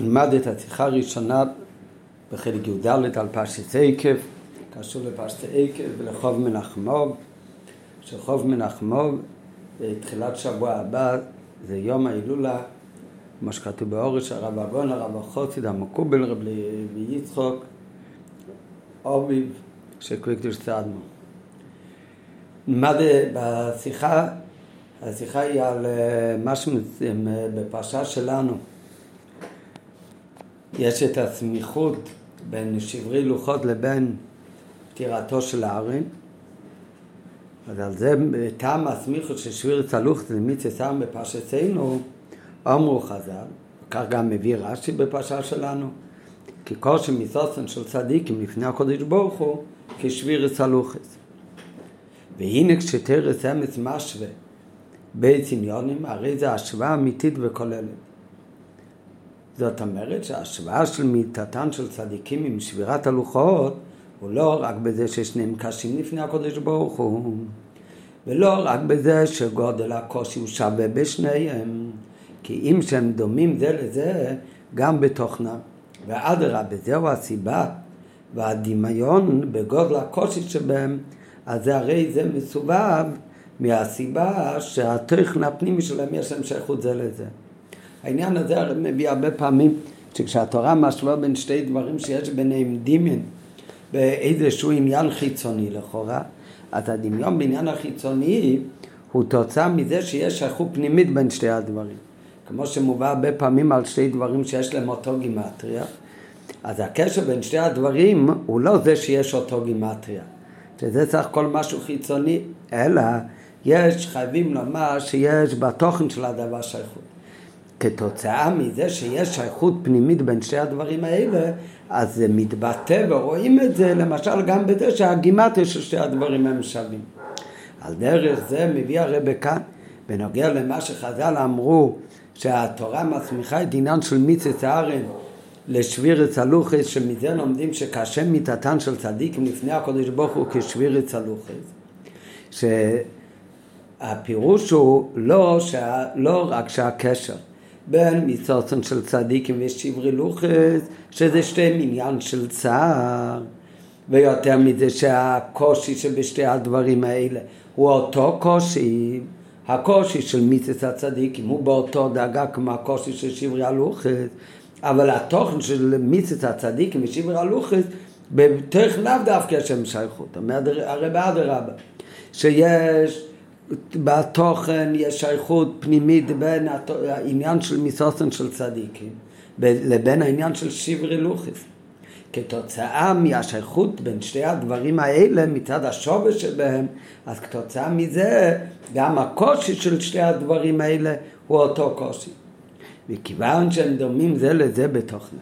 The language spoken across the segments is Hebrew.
נלמד את השיחה הראשונה בחלק י"ד על פרשת עקב, קשור לפרשת עקב ולחוב מנחמוב, שחוב מנחמוב בתחילת שבוע הבא זה יום ההילולה, כמו שכתוב באורש, הרב אגון, הרב החוסיד, המקובל, רב יצחוק, אוביב, שקורא קדוש צעדנו. נלמד בשיחה, השיחה היא על אה, משהו בפרשה שלנו. יש את הסמיכות בין שברי לוחות לבין פטירתו של הארן. אז על זה טעם הסמיכות של שביר צלוחת למיצי סם בפרשתנו, אמרו חז"ל, וכך גם מביא רש"י בפרשה שלנו, כי כל שמיסוסן של צדיקים לפני הקודש ברוך הוא כשביר צלוחת. והנה כשתרס אמץ משווה בית עניונים, הרי זה השוואה אמיתית וכוללת. זאת אומרת שההשוואה של מיתתן של צדיקים עם שבירת הלוחות הוא לא רק בזה ששניהם קשים לפני הקודש ברוך הוא ולא רק בזה שגודל הקושי הוא שווה בשניהם כי אם שהם דומים זה לזה גם בתוכנם ואדרבה זהו הסיבה והדמיון בגודל הקושי שבהם אז הרי זה מסובב מהסיבה שהתוכן הפנימי שלהם יש שייכות זה לזה העניין הזה הרי מביא הרבה פעמים שכשהתורה משווה בין שתי דברים שיש ביניהם דמיון באיזשהו עניין חיצוני לכאורה, אז הדמיון בעניין החיצוני הוא תוצאה מזה שיש שייכות פנימית בין שתי הדברים. כמו שמובא הרבה פעמים על שתי דברים שיש להם אותו גימטריה, אז הקשר בין שתי הדברים הוא לא זה שיש אותו גימטריה, שזה סך הכל משהו חיצוני, אלא יש, חייבים לומר שיש בתוכן של הדבר שייכות. כתוצאה מזה שיש שייכות פנימית בין שתי הדברים האלה, אז זה מתבטא ורואים את זה למשל גם בזה שהגימטיה של שתי הדברים הם שווים. על דרך זה מביא הרב כאן, בנוגע למה שחז"ל אמרו שהתורה מסמיכה את עניין של מיצת הארן לשביר צלוחס, שמזה לומדים שקשה מיתתן של צדיקים לפני הקודש ברוך הוא כשביר צלוחס. שהפירוש הוא לא, שה, לא רק שהקשר בין מצוצן של צדיקים ושברי לוחס, שזה שתי עניין של צער, ויותר מזה שהקושי שבשתי הדברים האלה הוא אותו קושי, הקושי של מיצס הצדיקים הוא באותו דאגה כמו הקושי של שברי הלוחס, אבל התוכן של מיצס הצדיקים ושברי הלוחס בתוך לאו דווקא שם שייכות, הרי באדרבה, שיש בתוכן יש שייכות פנימית בין העניין של מיסוסן של צדיקים לבין העניין של שברי לוחס. כתוצאה מהשייכות בין שתי הדברים האלה מצד השובש שבהם, אז כתוצאה מזה גם הקושי של שתי הדברים האלה הוא אותו קושי. וכיוון שהם דומים זה לזה בתוכנה.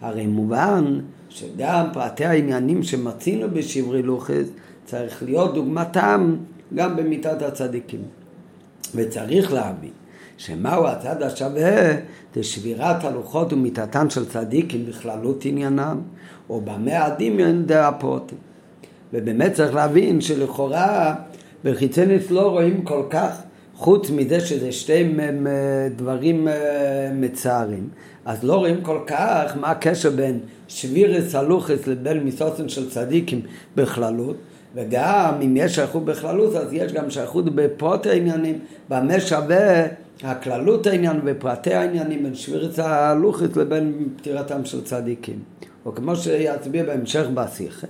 הרי מובן שגם פרטי העניינים שמצינו בשברי לוחס צריך להיות דוגמתם גם במיתת הצדיקים. וצריך להבין שמהו הצד השווה זה שבירת הלוחות ומיתתם של צדיקים בכללות עניינם, או במה הדמיון דאפוטים. ובאמת צריך להבין שלכאורה בחיצנס לא רואים כל כך, חוץ מזה שזה שתי דברים אה, מצערים, אז לא רואים כל כך מה הקשר בין שבירס הלוחס לבין מיסוסן של צדיקים בכללות. וגם אם יש שייכות בכללות, אז יש גם שייכות בפרוטי העניינים, במה שווה הכללות העניין ופרטי העניינים בין שבירת הלוחית לבין פטירתם של צדיקים. או כמו שיצביע בהמשך בשיחה.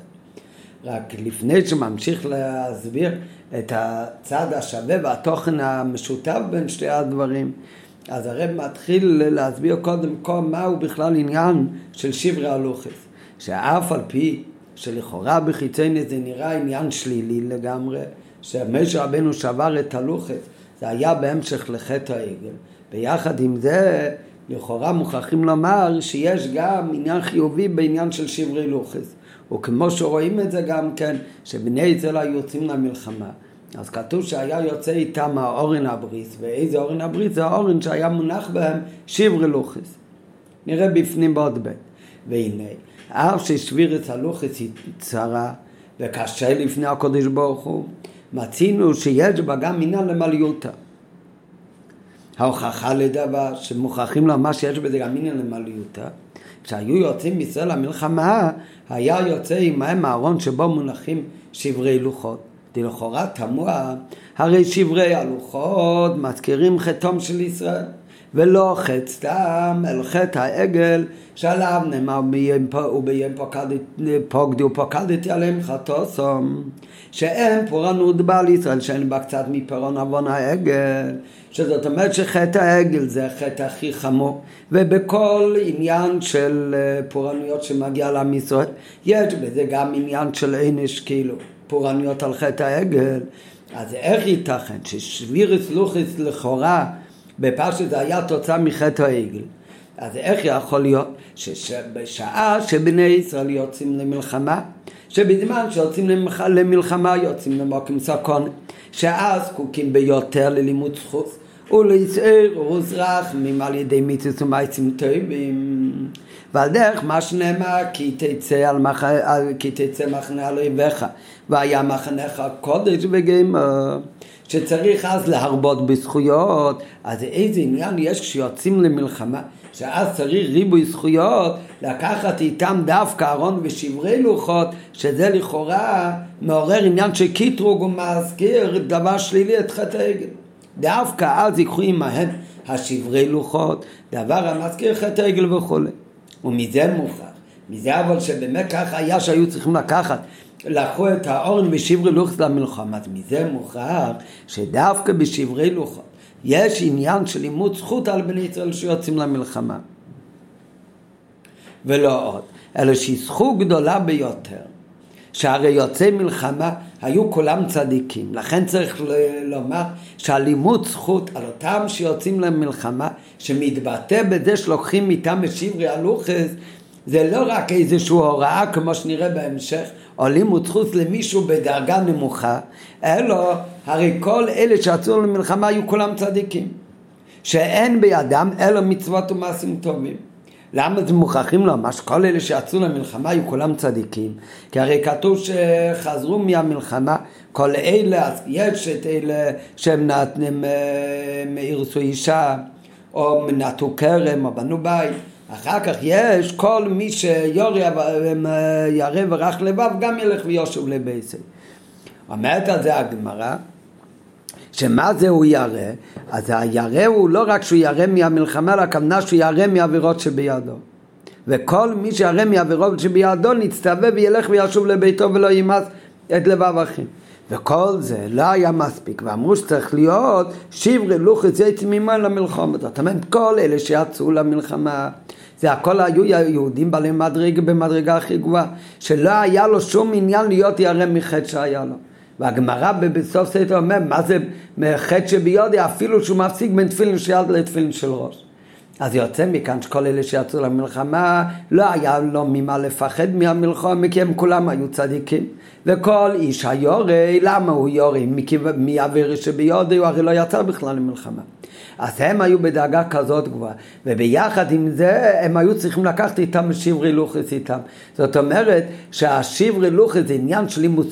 רק לפני שממשיך להסביר את הצד השווה והתוכן המשותף בין שתי הדברים, אז הרב מתחיל להסביר קודם כל מהו בכלל עניין של שברי הלוחס. שאף על פי שלכאורה בחיצייני זה נראה עניין שלילי לגמרי, שמשה רבנו שבר את הלוחת, זה היה בהמשך לחטא העגל. ביחד עם זה, לכאורה מוכרחים לומר שיש גם עניין חיובי בעניין של שברי לוחס. וכמו שרואים את זה גם כן, שבני ישראל היו יוצאים למלחמה. אז כתוב שהיה יוצא איתם האורן הבריס, ואיזה אורן הבריס? זה האורן שהיה מונח בהם שברי לוחס. נראה בפנים בעוד ב'. והנה, אף ששבירת הלוחס היא צרה וקשה לפני הקודש ברוך הוא, מצינו שיש בה גם עניין למליותה. ההוכחה לדבר שמוכרחים לומר שיש בזה גם עניין למעליותה. כשהיו יוצאים מישראל למלחמה, היה יוצא עמהם הארון שבו מונחים שברי לוחות. לכאורה תמוה, הרי שברי הלוחות מזכירים חטאום של ישראל. ולא חטא סתם, אל חטא העגל שעליו נאמר וביום פוקדי ופוקדתי עליהם חטאוסום. שאין פורענות בעל ישראל שאין בה קצת מפירון עוון העגל. שזאת אומרת שחטא העגל זה החטא הכי חמור. ובכל עניין של אה, פורענויות שמגיע לעם ישראל יש בזה גם עניין של ענש כאילו פורענויות על חטא העגל. אז איך ייתכן ששבירס לוחיס לכאורה בפרשת זה היה תוצאה מחטא העגל. אז איך יכול להיות שבשעה שבני ישראל יוצאים למלחמה, שבזמן שיוצאים למלחמה יוצאים למוקם סקון, שאז זקוקים ביותר ללימוד זכות ולעצער וזרחמים על ידי מיתוס ומייצים טובים ועל דרך מה שנאמר כי תצא, על מח... כי תצא מחנה על אויביך והיה מחנך קודש וגמר שצריך אז להרבות בזכויות, אז איזה עניין יש כשיוצאים למלחמה, שאז צריך ריבוי זכויות, לקחת איתם דווקא ארון ושברי לוחות, שזה לכאורה מעורר עניין של קיטרוג ומזכיר דבר שלילי את חטא העגל. דווקא אז ייקחו עמהם השברי לוחות, דבר המזכיר חטא העגל וכולי. ומזה מוכרח, מזה אבל שבאמת ככה היה שהיו צריכים לקחת לקחו את האורן בשברי לוחות למלחמה. אז מזה מוכרח שדווקא בשברי לוחות יש עניין של לימוד זכות על בני ישראל שיוצאים למלחמה. ולא עוד, אלא שהיא זכות גדולה ביותר. שהרי יוצאי מלחמה היו כולם צדיקים. לכן צריך לומר שהלימוד זכות על אותם שיוצאים למלחמה, שמתבטא בזה שלוקחים איתם את שברי הלוכס, זה לא רק איזושהי הוראה כמו שנראה בהמשך, או לימוד זכות למישהו בדרגה נמוכה, אלא הרי כל אלה שיצאו למלחמה היו כולם צדיקים, שאין בידם אלא מצוות ומעשים טובים. למה אתם מוכרחים לומר שכל אלה שיצאו למלחמה היו כולם צדיקים? כי הרי כתוב שחזרו מהמלחמה כל אלה, אז יש את אלה שהם נתנים, הרסו אישה, או נטו כרם, או בנו בית. אחר כך יש כל מי שיורא ירא ורך לבב גם ילך ויושב לבייסי. אומרת על זה הגמרא שמה זה הוא ירא? אז הירא הוא לא רק שהוא ירא מהמלחמה, אלא הכוונה שהוא ירא מעבירות שבידו. וכל מי שירא מעבירות שבידו נצטווה וילך וישוב לביתו ולא ימאס את לבב אחים. וכל זה לא היה מספיק, ואמרו שצריך להיות שברי לוחץ יצא ממנו למלחמה. זאת אומרת, כל אלה שיצאו למלחמה, זה הכל היו יהודים בעלי מדרגה במדרגה הכי גבוהה, שלא היה לו שום עניין להיות ירא מחטא שהיה לו. והגמרא בסוף סדר אומר, מה זה חטא שביודי, אפילו שהוא מפסיק בין תפילין של יד לתפילין של ראש. אז יוצא מכאן שכל אלה שיצאו למלחמה, לא היה לו ממה לפחד מהמלחמה, כי הם כולם היו צדיקים. וכל איש היורי, למה הוא יורי? מאוויר שביודי הוא הרי לא יצא בכלל למלחמה. אז הם היו בדאגה כזאת גבוהה, וביחד עם זה הם היו צריכים לקחת איתם שברי לוחס איתם. זאת אומרת שהשברי לוחס זה עניין של לימוד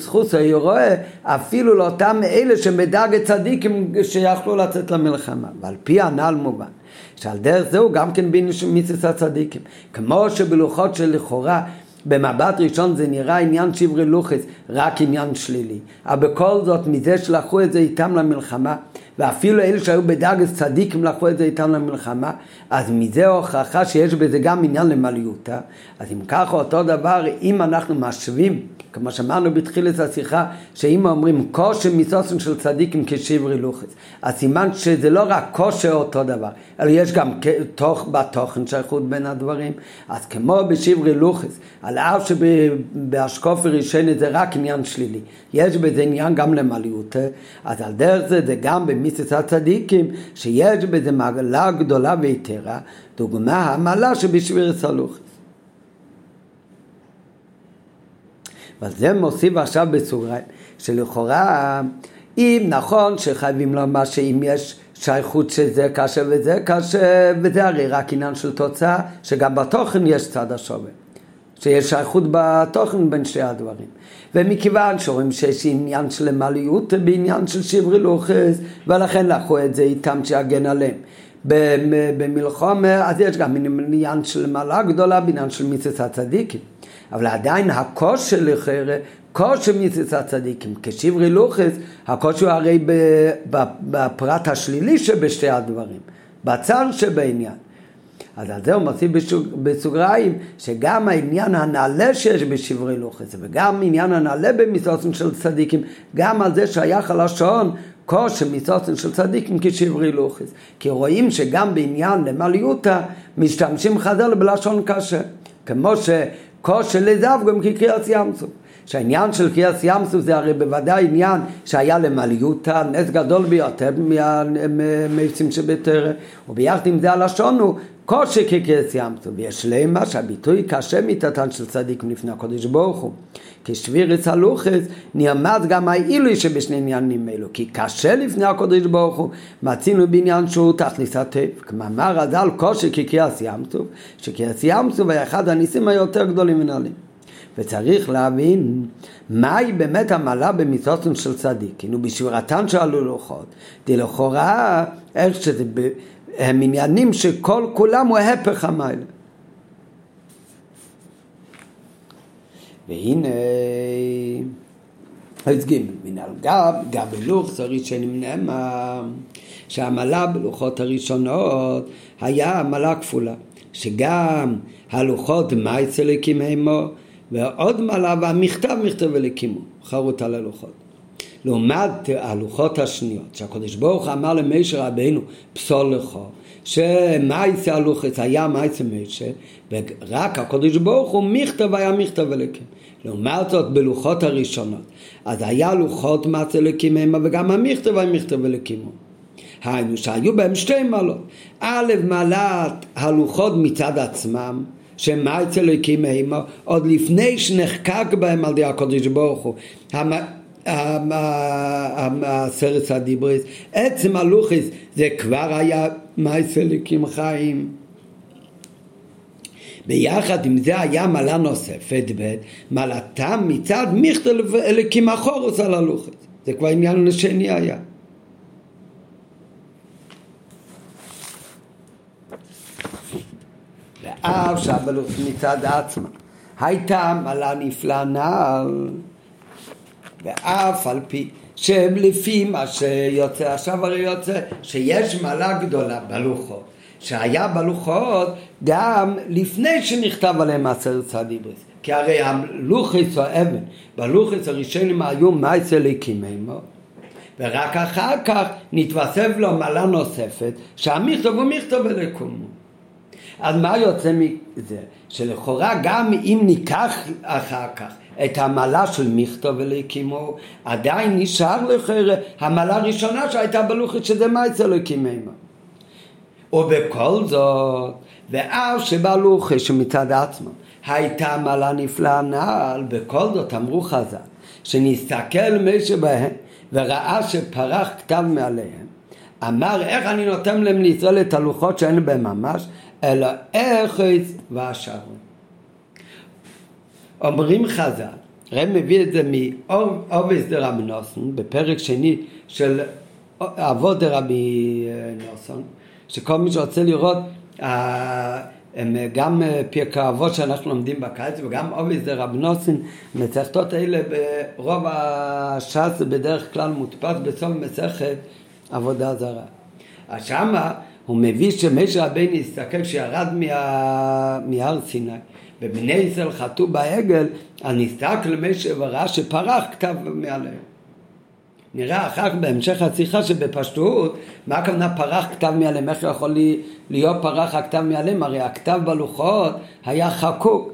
הוא רואה אפילו לאותם אלה שמדאגת צדיקים שיכלו לצאת למלחמה. ועל פי הנ"ל מובן. שעל דרך זהו גם כן במיסס הצדיקים. כמו שבלוחות של לכאורה במבט ראשון זה נראה עניין שברי לוחס, רק עניין שלילי. אבל בכל זאת, מזה שלקחו את זה איתם למלחמה, ואפילו אלה שהיו בדאגס צדיקים לקחו את זה איתם למלחמה, אז מזה הוכחה שיש בזה גם עניין למעליותה. אז אם ככה אותו דבר, אם אנחנו משווים, כמו שאמרנו בתחילת השיחה, שאם אומרים כושר מסוסן של צדיקים כשברי לוחס, אז סימן שזה לא רק כושר אותו דבר, אלא יש גם תוך, בתוכן שייכות בין הדברים. אז כמו בשברי לוחס, על אף שבאשקופי ראשון זה רק עניין שלילי, יש בזה עניין גם למעליותה, אז על דרך זה זה גם במיסס הצדיקים, שיש בזה מעלה גדולה ויתרה, דוגמה המעלה שבשביר סלוחס. וזה מוסיף עכשיו בסוגריים, שלכאורה, אם נכון שחייבים לומר שאם יש שייכות שזה קשה וזה קשה, וזה הרי רק עניין של תוצאה, שגם בתוכן יש צד השווה. שיש שייכות בתוכן בין שתי הדברים. ומכיוון שרואים שיש עניין של למעליות בעניין של שברי לוחס, ולכן לקחו את זה איתם שיגן עליהם. במלחומה, אז יש גם עניין של מעלה גדולה בעניין של מיסס הצדיקים. אבל עדיין הקושי לכאורה, קושי מיסס הצדיקים, כשברי לוחס, הקושי הוא הרי בפרט השלילי שבשתי הדברים, בצר שבעניין. אז על זה הוא מוסיף בסוגריים שגם העניין הנעלה שיש בשברי לוחס וגם עניין הנעלה במסעוסן של צדיקים, גם על זה שייך הלשון כושר מסעוסן של צדיקים כשברי לוחס. כי רואים שגם בעניין למעליותא משתמשים חז"ל בלשון קשה. כמו שכושר לזב גם כקריאת ים סוף. שהעניין של קריאת ים סוף זה הרי בוודאי עניין שהיה למעליותא, נס גדול ביותר מהמעצים שבתרא, וביחד עם זה הלשון הוא קושי כקרס ים טוב, יש למה שהביטוי קשה מתתן של צדיק לפני הקודש ברוך הוא. כשבירס הלוחס נרמז גם העילוי שבשני עניינים אלו, כי קשה לפני הקודש ברוך הוא, מצינו בעניין שהוא תכליס הטבע. כמאמר רז"ל קושי כקרס ים טוב, שקרס ים היה אחד הניסים היותר גדולים ונעלים. וצריך להבין מהי באמת המעלה במצוותים של צדיק, כאילו בשבירתן של הלוחות, דלכאורה איך שזה הם עניינים שכל כולם הוא ההפך המיילה. והנה, אז ג' מנהל גב, גב בלוך, צריך שנאמר שהעמלה בלוחות הראשונות היה עמלה כפולה, שגם הלוחות מייצא לקימו ועוד מעלה והמכתב מכתב לקימו, חרוט על הלוחות. לעומת הלוחות השניות, שהקדוש ברוך אמר למשה רבינו, פסול לך, שמייסה הלוחס היה מייסה משה, ורק הקדוש ברוך הוא מכתב היה מכתב אלוקים. לעומת זאת בלוחות הראשונות, אז היה לוחות מעשה אלוקים המה וגם המכתב היה מכתב אלוקים. היינו שהיו בהם שתי מעלות. א', מעלת הלוחות מצד עצמם, שמייצה אלוקים המה, עוד לפני שנחקק בהם על ידי הקדוש ברוך הוא. הסרט הדיבריס, עצם הלוכיס זה כבר היה מייסה לקים חיים. ביחד עם זה היה מעלה נוספת, מעלתם מצד מיכטל לקים אחורוס על הלוכיס. זה כבר עניין שני היה. ואף שהבלוס מצד עצמה הייתה מעלה נפלאה נעל ואף על פי שלפי מה שיוצא, עכשיו הרי יוצא שיש מעלה גדולה בלוחות, שהיה בלוחות גם לפני שנכתב עליהם עשרת צדיבריס, כי הרי הלוחיס או אבן, בלוחיס הראשונים היו מייסה לקימימו, ורק אחר כך נתווסף לו מעלה נוספת, שהמכתוב הוא מכתוב אלקומו. אז מה יוצא מזה? שלכאורה גם אם ניקח אחר כך את המעלה של מכתוב ולקימו, עדיין נשאר לכאורה המעלה הראשונה שהייתה בלוחית שזה מייצר לקימימה. ובכל זאת, ואף שבלוחית שמצד עצמו הייתה מעלה נפלאה נעל, בכל זאת אמרו חז"ל, שנסתכל מי שבהם וראה שפרח כתב מעליהם, אמר איך אני נותן להם לישראל את הלוחות שאין בהם ממש, אלא איך והשארון. אומרים חז"ל, רב מביא את זה מאובס דה רבי נוסון, בפרק שני של אבות רבי נוסון, שכל מי שרוצה לראות, הם גם פרקי אבות שאנחנו לומדים בקיץ וגם אובס דה רבי נוסון, מצחתות האלה ברוב הש"ס בדרך כלל מודפס בסוף מסכת עבודה זרה. אז שמה הוא מביא שמשה רבינו הסתכל כשירד מהר סיני ובני ישראל חטאו בעגל, אז נסתק למשה וראה שפרח כתב מעליהם. נראה אחר כך בהמשך השיחה שבפשטות, מה הכוונה פרח כתב מעליהם? איך יכול להיות פרח הכתב מעליהם? הרי הכתב בלוחות היה חקוק.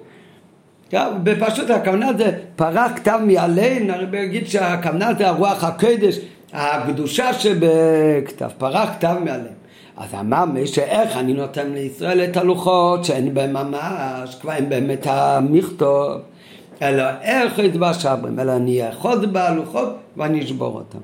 בפשטות הכוונה זה פרח כתב מעליהם, הרי בגיד שהכוונה זה הרוח הקדש, הקדושה שבכתב, פרח כתב מעליהם. אז אמר מי שאיך אני נותן לישראל את הלוחות שאין בהם ממש, כבר אין בהם את המכתוב, אלא איך יתבע שברים, אלא אני אאחוז בהלוחות ואני אשבור אותם.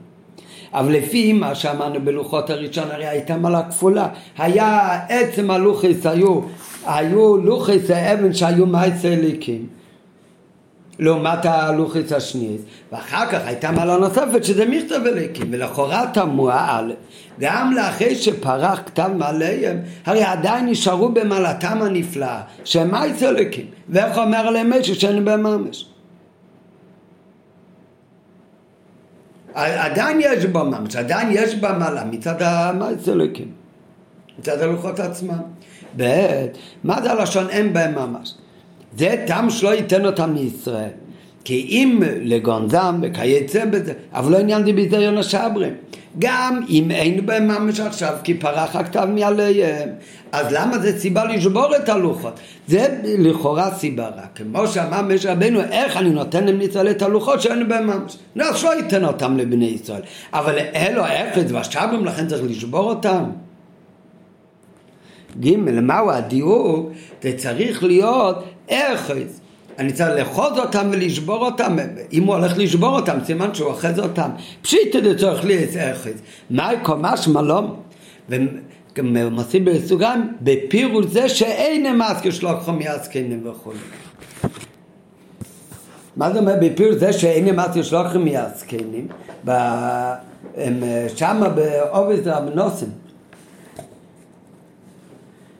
אבל לפי מה שאמרנו בלוחות הראשון, הרי הייתה מעלה כפולה. היה עצם הלוכס, היו, היו לוכס האבן שהיו אליקים. לעומת הלוכס השנייה, ואחר כך הייתה מעלה נוספת שזה מכתב אליקים, ולכאורה תמוה א', גם לאחרי שפרח כתב מעליהם, הרי עדיין נשארו במעלתם הנפלאה, שהם מעצר אליקים, ואיך אומר עליהם משהו שאין בהם ממש. עדיין יש בה ממש, עדיין יש בה מעלה מצד המעצלקים, מצד הלוחות עצמם. ב', מה זה הלשון אין בהם ממש? זה טעם שלא ייתן אותם מישראל. כי אם לגונזם וכייצא בזה, אבל לא עניין דיביזיון השברים. גם אם אין בהם ממש עכשיו, כי פרח הכתב מעליהם, אז למה זה סיבה לשבור את הלוחות? זה לכאורה סיבה רק. כמו שאמר משה רבנו, איך אני נותן לבני ישראל את הלוחות שאין בהם ממש? אז לא ייתן אותם לבני ישראל. אבל אלו אפס והשבים, לכן צריך לשבור אותם. ג' מהו הדיוק? זה צריך להיות אפס. אני צריך לאחוז אותם ולשבור אותם, אם הוא הולך לשבור אותם, סימן שהוא אוחז אותם. פשיטא דצורך לי את אחז. מהי קומש מלום? ומוסיף בסוגריים, בפירוש זה שאין אמס כשלוקחו מיעסקנים וכו'. מה זה אומר בפירוש זה שאין אמס כשלוקחו מיעסקנים? שמה בעובד רב נוסם.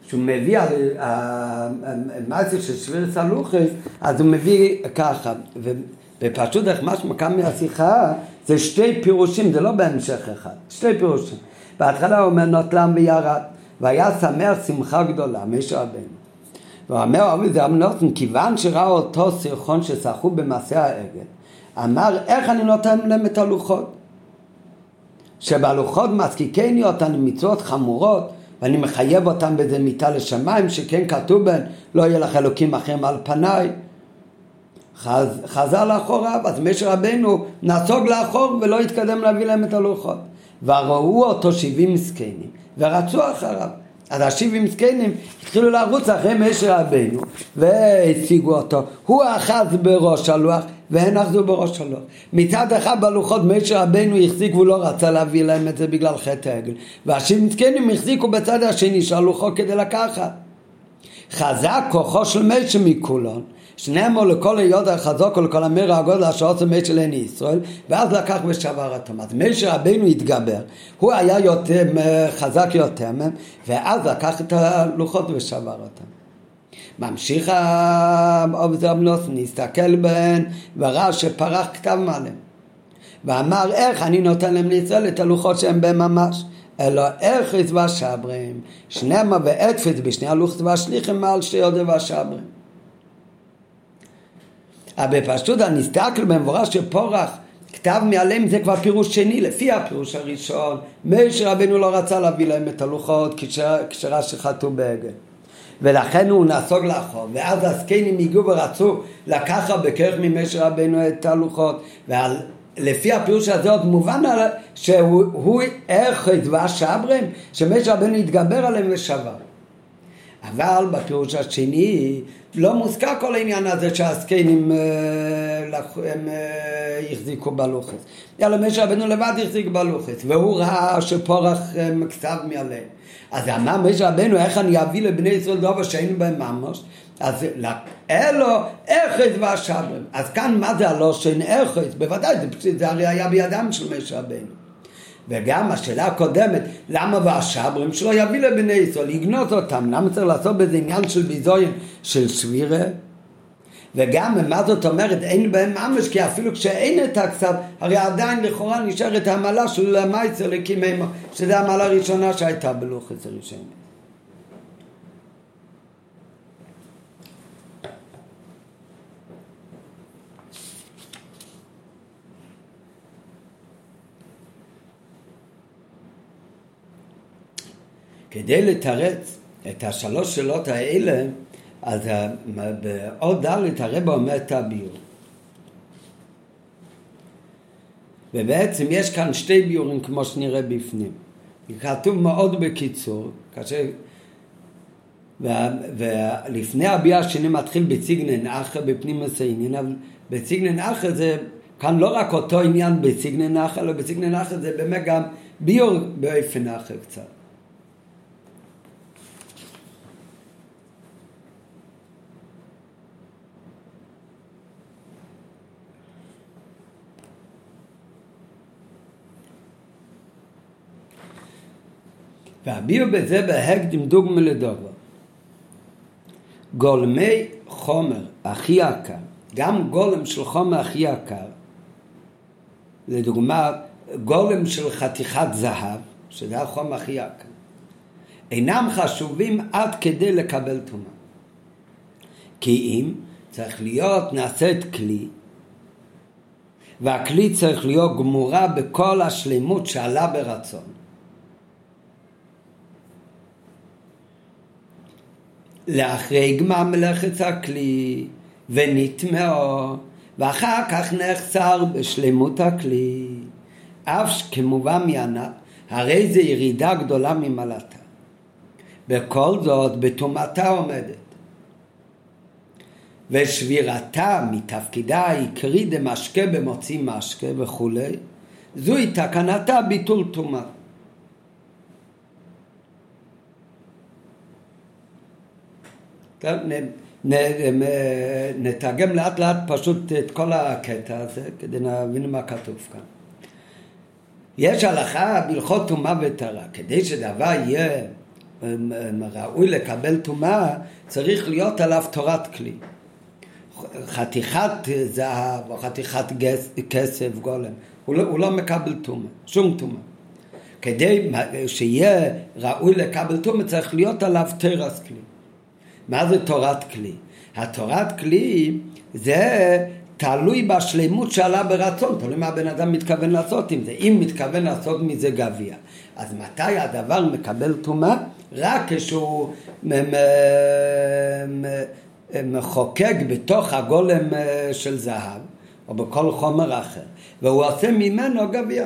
שהוא מביא על המעשה של שביר סלוחס, אז הוא מביא ככה, ופשוט איך משמע כאן מהשיחה, זה שתי פירושים, זה לא בהמשך אחד, שתי פירושים. בהתחלה הוא אומר נוטלם וירד, והיה שמח שמחה גדולה, משה רבנו. אומר, אבי זה אמנותן, כיוון שראה אותו סרחון ששחו במעשה העגל, אמר, איך אני נותן להם את הלוחות? שבלוחות מזקיקני אותן מצוות חמורות, ואני מחייב אותם באיזה מיטה לשמיים, שכן כתוב בהן, לא יהיה לך אלוקים אחרים על פניי. חז, חזר לאחוריו, אז משה רבנו נסוג לאחור ולא התקדם להביא להם את הלוחות. וראו אותו שבעים זקנים, ורצו אחריו. אז השבעים זקנים התחילו לרוץ אחרי משה רבנו והציגו אותו. הוא אחז בראש הלוח והן אחזו בראש הלוח. מצד אחד בלוחות משה רבנו החזיק והוא לא רצה להביא להם את זה בגלל חטא העגל. והשבעים זקנים החזיקו בצד השני של הלוחות כדי לקחת. חזק כוחו של משה מכולון שנאמר לכל היות החזוק ולכל המיר הגודל אשר עושה משה לעיני ישראל ואז לקח ושבר אותם. אז משה רבינו התגבר, הוא היה יותר חזק יותר מהם ואז לקח את הלוחות ושבר אותם. ממשיך העובד אמנוס, נסתכל בהן וראה שפרח כתב מעליהם ואמר איך אני נותן להם לישראל את הלוחות שהם בהם ממש אלא ארחיס והשברים שנמה ואתפס בשני הלוחות והשליחים מעל שתי יודע והשברים אבל בפשטות הנסתכל במבורש של פורח כתב מעליהם זה כבר פירוש שני, לפי הפירוש הראשון, משה רבנו לא רצה להביא להם את הלוחות כשרה שחטאו בעגל. ולכן הוא נסוג לאחור, ואז הזקנים הגיעו ורצו לקחת בכרך ממשה רבנו את הלוחות, ולפי הפירוש הזה עוד מובן שהוא אחד והשברים, שמשה רבנו התגבר עליהם ושבר. אבל בפירוש השני לא מוזכר כל העניין הזה שהזקנים אה, הם אה, החזיקו בלוחס. אלא משה רבנו לבד החזיק בלוחס, והוא ראה שפורח מקצב מעליהם. אז אמר משה רבנו, איך אני אביא לבני ישראל דבר שהיינו בהם ממש? אז אלו אחת והשברים. אז כאן מה זה הלא שאין אחת? בוודאי, זה, זה הרי היה בידם של משה רבנו. וגם השאלה הקודמת, למה והשברים שלו יביא לבני ישראל, יגנוז אותם, למה צריך לעשות בזה עניין של ביזוין של שבירה? וגם מה זאת אומרת, אין בהם ממש, כי אפילו כשאין את הכסף, הרי עדיין לכאורה נשארת המעלה של המייצר לקימימו, שזו המעלה הראשונה שהייתה בלוחץ הראשון. כדי לתרץ את השלוש שאלות האלה, אז בעוד ד' הרב אומר את הביור. ובעצם יש כאן שתי ביורים כמו שנראה בפנים. כתוב מאוד בקיצור, כאשר... ולפני הביאה השני מתחיל בציגנן אחר בפנים מסעינין, אבל בציגנן אחר זה כאן לא רק אותו עניין בסגנן נחל, אלא בסגנן נחל זה באמת גם ביור באופן אחר קצת. והביאו בזה בהקדים דוגמה לדוגמה. גולמי חומר הכי יקר, גם גולם של חומר הכי יקר, לדוגמה גולם של חתיכת זהב, שזה החומר הכי יקר, אינם חשובים עד כדי לקבל טומאה. כי אם צריך להיות נעשית כלי, והכלי צריך להיות גמורה בכל השלמות שעלה ברצון. לאחרי גמר מלאכת הכלי ונטמעו ואחר כך נחסר בשלמות הכלי. אף כמובן מענק הרי זה ירידה גדולה ממעלתה בכל זאת בטומאתה עומדת. ושבירתה מתפקידה העיקרי דמשקה במוציא משקה וכולי זוהי תקנתה ביטול טומאה נתרגם לאט לאט פשוט את כל הקטע הזה כדי להבין מה כתוב כאן. יש הלכה בהלכות טומאה וטהרה, כדי שדבר יהיה ראוי לקבל טומאה, צריך להיות עליו תורת כלי. חתיכת זהב או חתיכת כסף גולם, הוא לא, הוא לא מקבל טומאה, שום טומאה. כדי שיהיה ראוי לקבל טומאה צריך להיות עליו תרס כלי. מה זה תורת כלי? התורת כלי זה תלוי בשלמות שעלה ברצון, תלוי מה הבן אדם מתכוון לעשות עם זה. אם מתכוון לעשות מזה גביע, אז מתי הדבר מקבל טומאה? רק כשהוא מחוקק בתוך הגולם אה, של זהב, או בכל חומר אחר, והוא עושה ממנו גביע.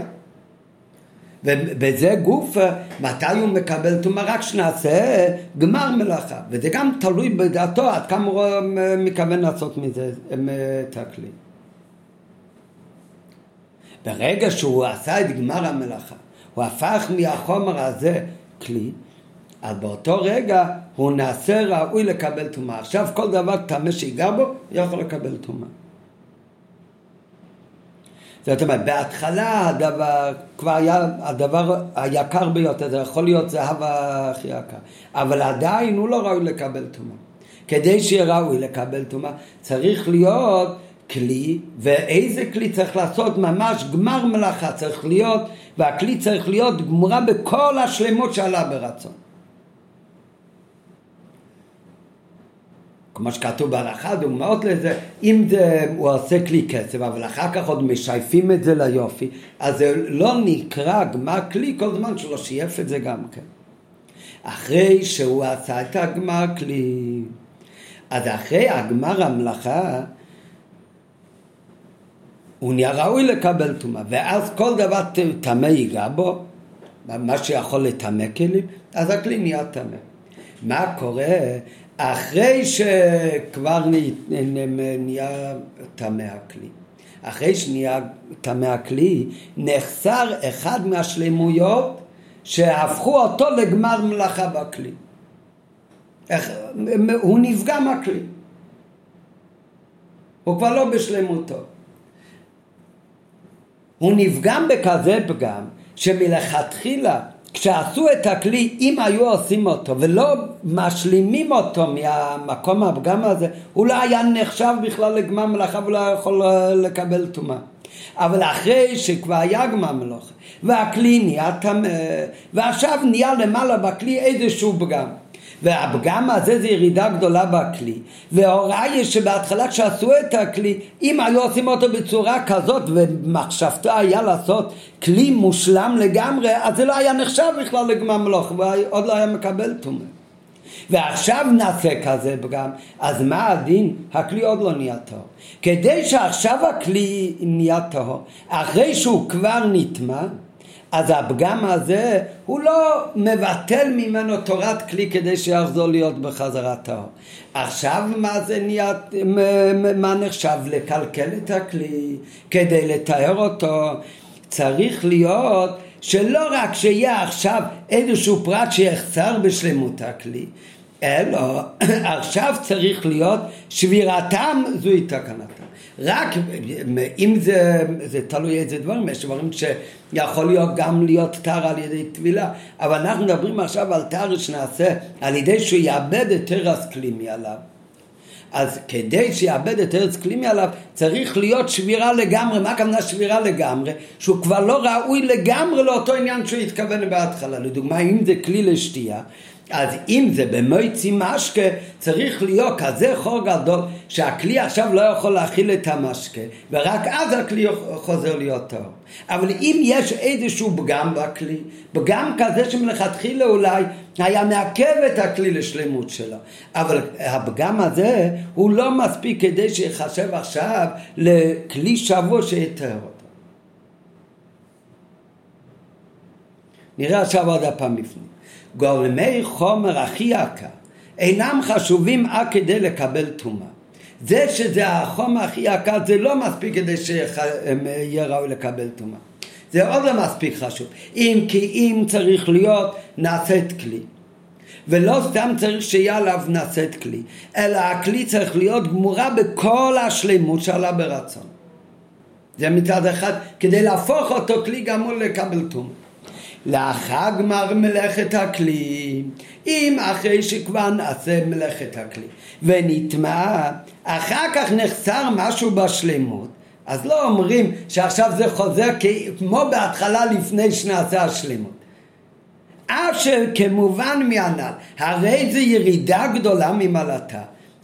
ובזה גוף, מתי הוא מקבל טומאה? רק שנעשה גמר מלאכה. וזה גם תלוי בדעתו עד כמה הוא מכוון לעשות מזה את הכלי. ברגע שהוא עשה את גמר המלאכה, הוא הפך מהחומר הזה כלי, אז באותו רגע הוא נעשה ראוי לקבל טומאה. עכשיו כל דבר טמא שיגע בו, יכול לקבל טומאה. זאת אומרת, בהתחלה הדבר כבר היה הדבר היקר ביותר, זה יכול להיות זהב הכי יקר, אבל עדיין הוא לא ראוי לקבל טומאה. כדי שיהיה ראוי לקבל טומאה, צריך להיות כלי, ואיזה כלי צריך לעשות? ממש גמר מלאכה צריך להיות, והכלי צריך להיות גמורה בכל השלמות שעלה ברצון. כמו שכתוב בהלכה, דוגמאות לזה, אם זה, הוא עושה כלי כסף, אבל אחר כך עוד משייפים את זה ליופי, אז זה לא נקרא גמר כלי כל זמן שהוא לא שייף את זה גם כן. אחרי שהוא עשה את הגמר כלי, אז אחרי הגמר המלאכה, הוא נהיה ראוי לקבל טומאה, ואז כל דבר טמא ייגע בו, מה שיכול לטמא כלים, אז הכלי נהיה טמא. מה קורה אחרי שכבר נהיה טמא הכלי. אחרי שנהיה טמא הכלי, נחסר אחד מהשלמויות שהפכו אותו לגמר מלאכה בכלי. הוא נפגע מהכלי. הוא כבר לא בשלמותו. הוא נפגם בכזה פגם שמלכתחילה כשעשו את הכלי, אם היו עושים אותו ולא משלימים אותו מהמקום הפגם הזה, הוא לא היה נחשב בכלל לגמר מלאכה ולא יכול לקבל טומאה. אבל אחרי שכבר היה גמר מלאכה, והכלי נהיה טמא, ועכשיו נהיה למעלה בכלי איזשהו פגם. והפגם הזה זה ירידה גדולה בכלי וההוראה היא שבהתחלה כשעשו את הכלי אם היו עושים אותו בצורה כזאת ומחשבתו היה לעשות כלי מושלם לגמרי אז זה לא היה נחשב בכלל לגמר מלוך ועוד לא היה מקבל טומאה ועכשיו נעשה כזה פגם, אז מה הדין? הכלי עוד לא נהיה טהור. כדי שעכשיו הכלי נהיה טהור, אחרי שהוא כבר נטמע, אז הפגם הזה הוא לא מבטל ממנו תורת כלי כדי שיחזור להיות בחזרה טהור. עכשיו מה זה נהיה, מה נחשב לקלקל את הכלי כדי לתאר אותו? צריך להיות שלא רק שיהיה עכשיו איזשהו פרט שיחסר בשלמות הכלי, אלא עכשיו צריך להיות שבירתם זוהי תקנתם. רק אם זה, זה תלוי איזה דברים, יש דברים שיכול להיות גם להיות תר על ידי טבילה, אבל אנחנו מדברים עכשיו על תר שנעשה על ידי שהוא יאבד את תרס קלימי עליו. אז כדי שיאבד את ארץ קלימי עליו צריך להיות שבירה לגמרי, מה הכוונה שבירה לגמרי? שהוא כבר לא ראוי לגמרי לאותו עניין שהוא התכוון בהתחלה. לדוגמה, אם זה כלי לשתייה, אז אם זה במויצי משקה, צריך להיות כזה חור גדול שהכלי עכשיו לא יכול להכיל את המשקה, ורק אז הכלי חוזר להיות טוב. אבל אם יש איזשהו פגם בכלי, פגם כזה שמלכתחילה אולי היה מעכב את הכלי לשלמות שלו, אבל הפגם הזה הוא לא מספיק כדי שיחשב עכשיו לכלי שבוע שיתר אותו. נראה עכשיו עוד הפעם בפנים. גולמי חומר הכי יקר אינם חשובים עד כדי לקבל טומאה. זה שזה החומר הכי יקר זה לא מספיק כדי שיהיה ראוי לקבל טומאה. זה עוד לא מספיק חשוב. אם כי אם צריך להיות נעשית כלי. ולא סתם צריך שיהיה עליו נעשית כלי, אלא הכלי צריך להיות גמורה בכל השלמות שעלה ברצון. זה מצד אחד כדי להפוך אותו כלי גמור לקבל טומאה. לאחר גמר מלאכת הכלי, אם אחרי שכבר נעשה מלאכת הכלי ונטמע, אחר כך נחסר משהו בשלמות, אז לא אומרים שעכשיו זה חוזר כמו בהתחלה לפני שנעשה השלמות. אף שכמובן מהנ"ל, הרי זה ירידה גדולה ממעלתה.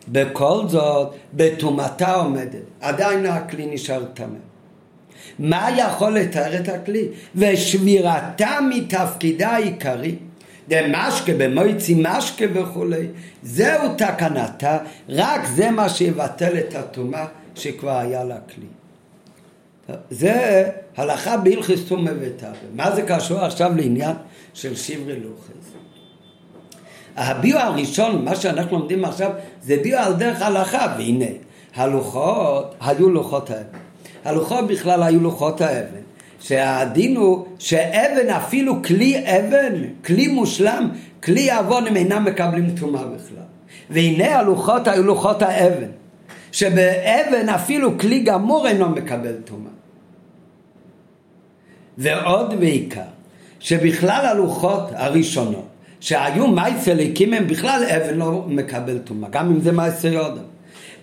בכל זאת, בטומאתה עומדת, עדיין הכלי נשאר טמא. מה יכול לתאר את הכלי? ושבירתה מתפקידה העיקרי. דמשקה במויצי משקה וכולי, זהו תקנתה, רק זה מה שיבטל את הטומאה שכבר היה לה כלי. זה הלכה בהלכס טומא וטרא. מה זה קשור עכשיו לעניין של שברי לוחס? הביאו הראשון, מה שאנחנו לומדים עכשיו, זה ביאו על דרך הלכה, והנה, הלוחות היו לוחות האבן. הלוחות בכלל היו לוחות האבן. שהדין הוא שאבן אפילו כלי אבן, כלי מושלם, כלי עוון הם אינם מקבלים טומאה בכלל. והנה הלוחות היו לוחות האבן, שבאבן אפילו כלי גמור אינו מקבל טומאה. ועוד בעיקר, שבכלל הלוחות הראשונות, שהיו מייסליקים הם בכלל אבן לא מקבל טומאה, גם אם זה מייסי יודם.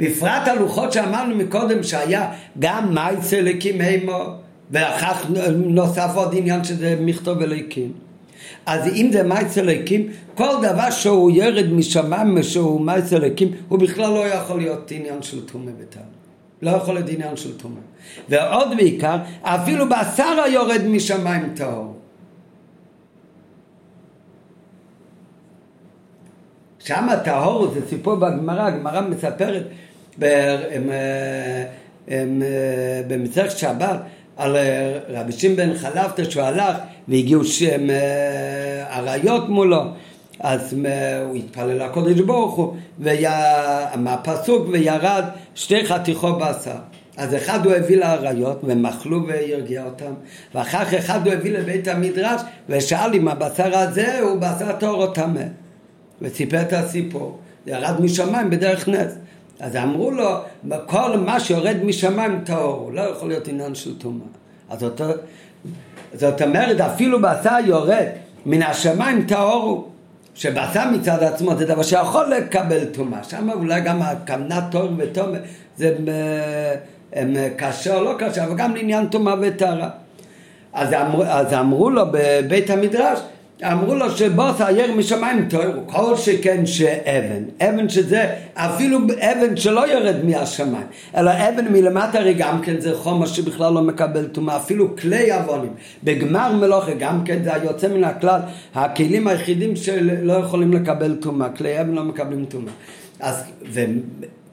בפרט הלוחות שאמרנו מקודם שהיה גם מייסה אליקים הימו ואחר נוסף עוד עניין שזה מכתוב אליקים אז אם זה מייסה אליקים כל דבר שהוא ירד משמיים שהוא מייסה אליקים הוא בכלל לא יכול להיות עניין של תומה וטל לא יכול להיות עניין של תומה ועוד בעיקר אפילו בשר היורד משמיים טהור. שם הטהור זה סיפור בגמרא, הגמרא מספרת במצרך שבת על רבי שמעון חלפתא שהוא הלך והגיעו שם אריות מולו. אז הוא התפלל לקודש ברוך הוא מהפסוק וירד שתי חתיכות בשר. אז אחד הוא הביא לאריות והם אכלו והרגיע אותם. ואחר כך אחד הוא הביא לבית המדרש ושאל אם הבשר הזה הוא בשר טהור או טמא. וסיפר את הסיפור. ירד משמיים בדרך נס אז אמרו לו, כל מה שיורד משמיים טהור, לא יכול להיות עניין של טומאה. אז אותו, זאת אומרת, אפילו בשר יורד מן השמיים טהור הוא. שבשר מצד עצמו זה דבר שיכול לקבל טומאה. שם אולי גם הכוונה טהור וטומאה זה קשה או לא קשה, אבל גם לעניין טומאה וטהרה. אז, אז אמרו לו בבית המדרש, אמרו לו שבוס הייר משמיים תוירו, כל שכן שאבן, אבן שזה אפילו אבן שלא יורד מהשמיים, אלא אבן מלמטה הרי גם כן זה חומר שבכלל לא מקבל טומאה, אפילו כלי אבונים, בגמר מלוכה גם כן זה היוצא מן הכלל, הכלים היחידים שלא יכולים לקבל טומאה, כלי אבן לא מקבלים טומאה. אז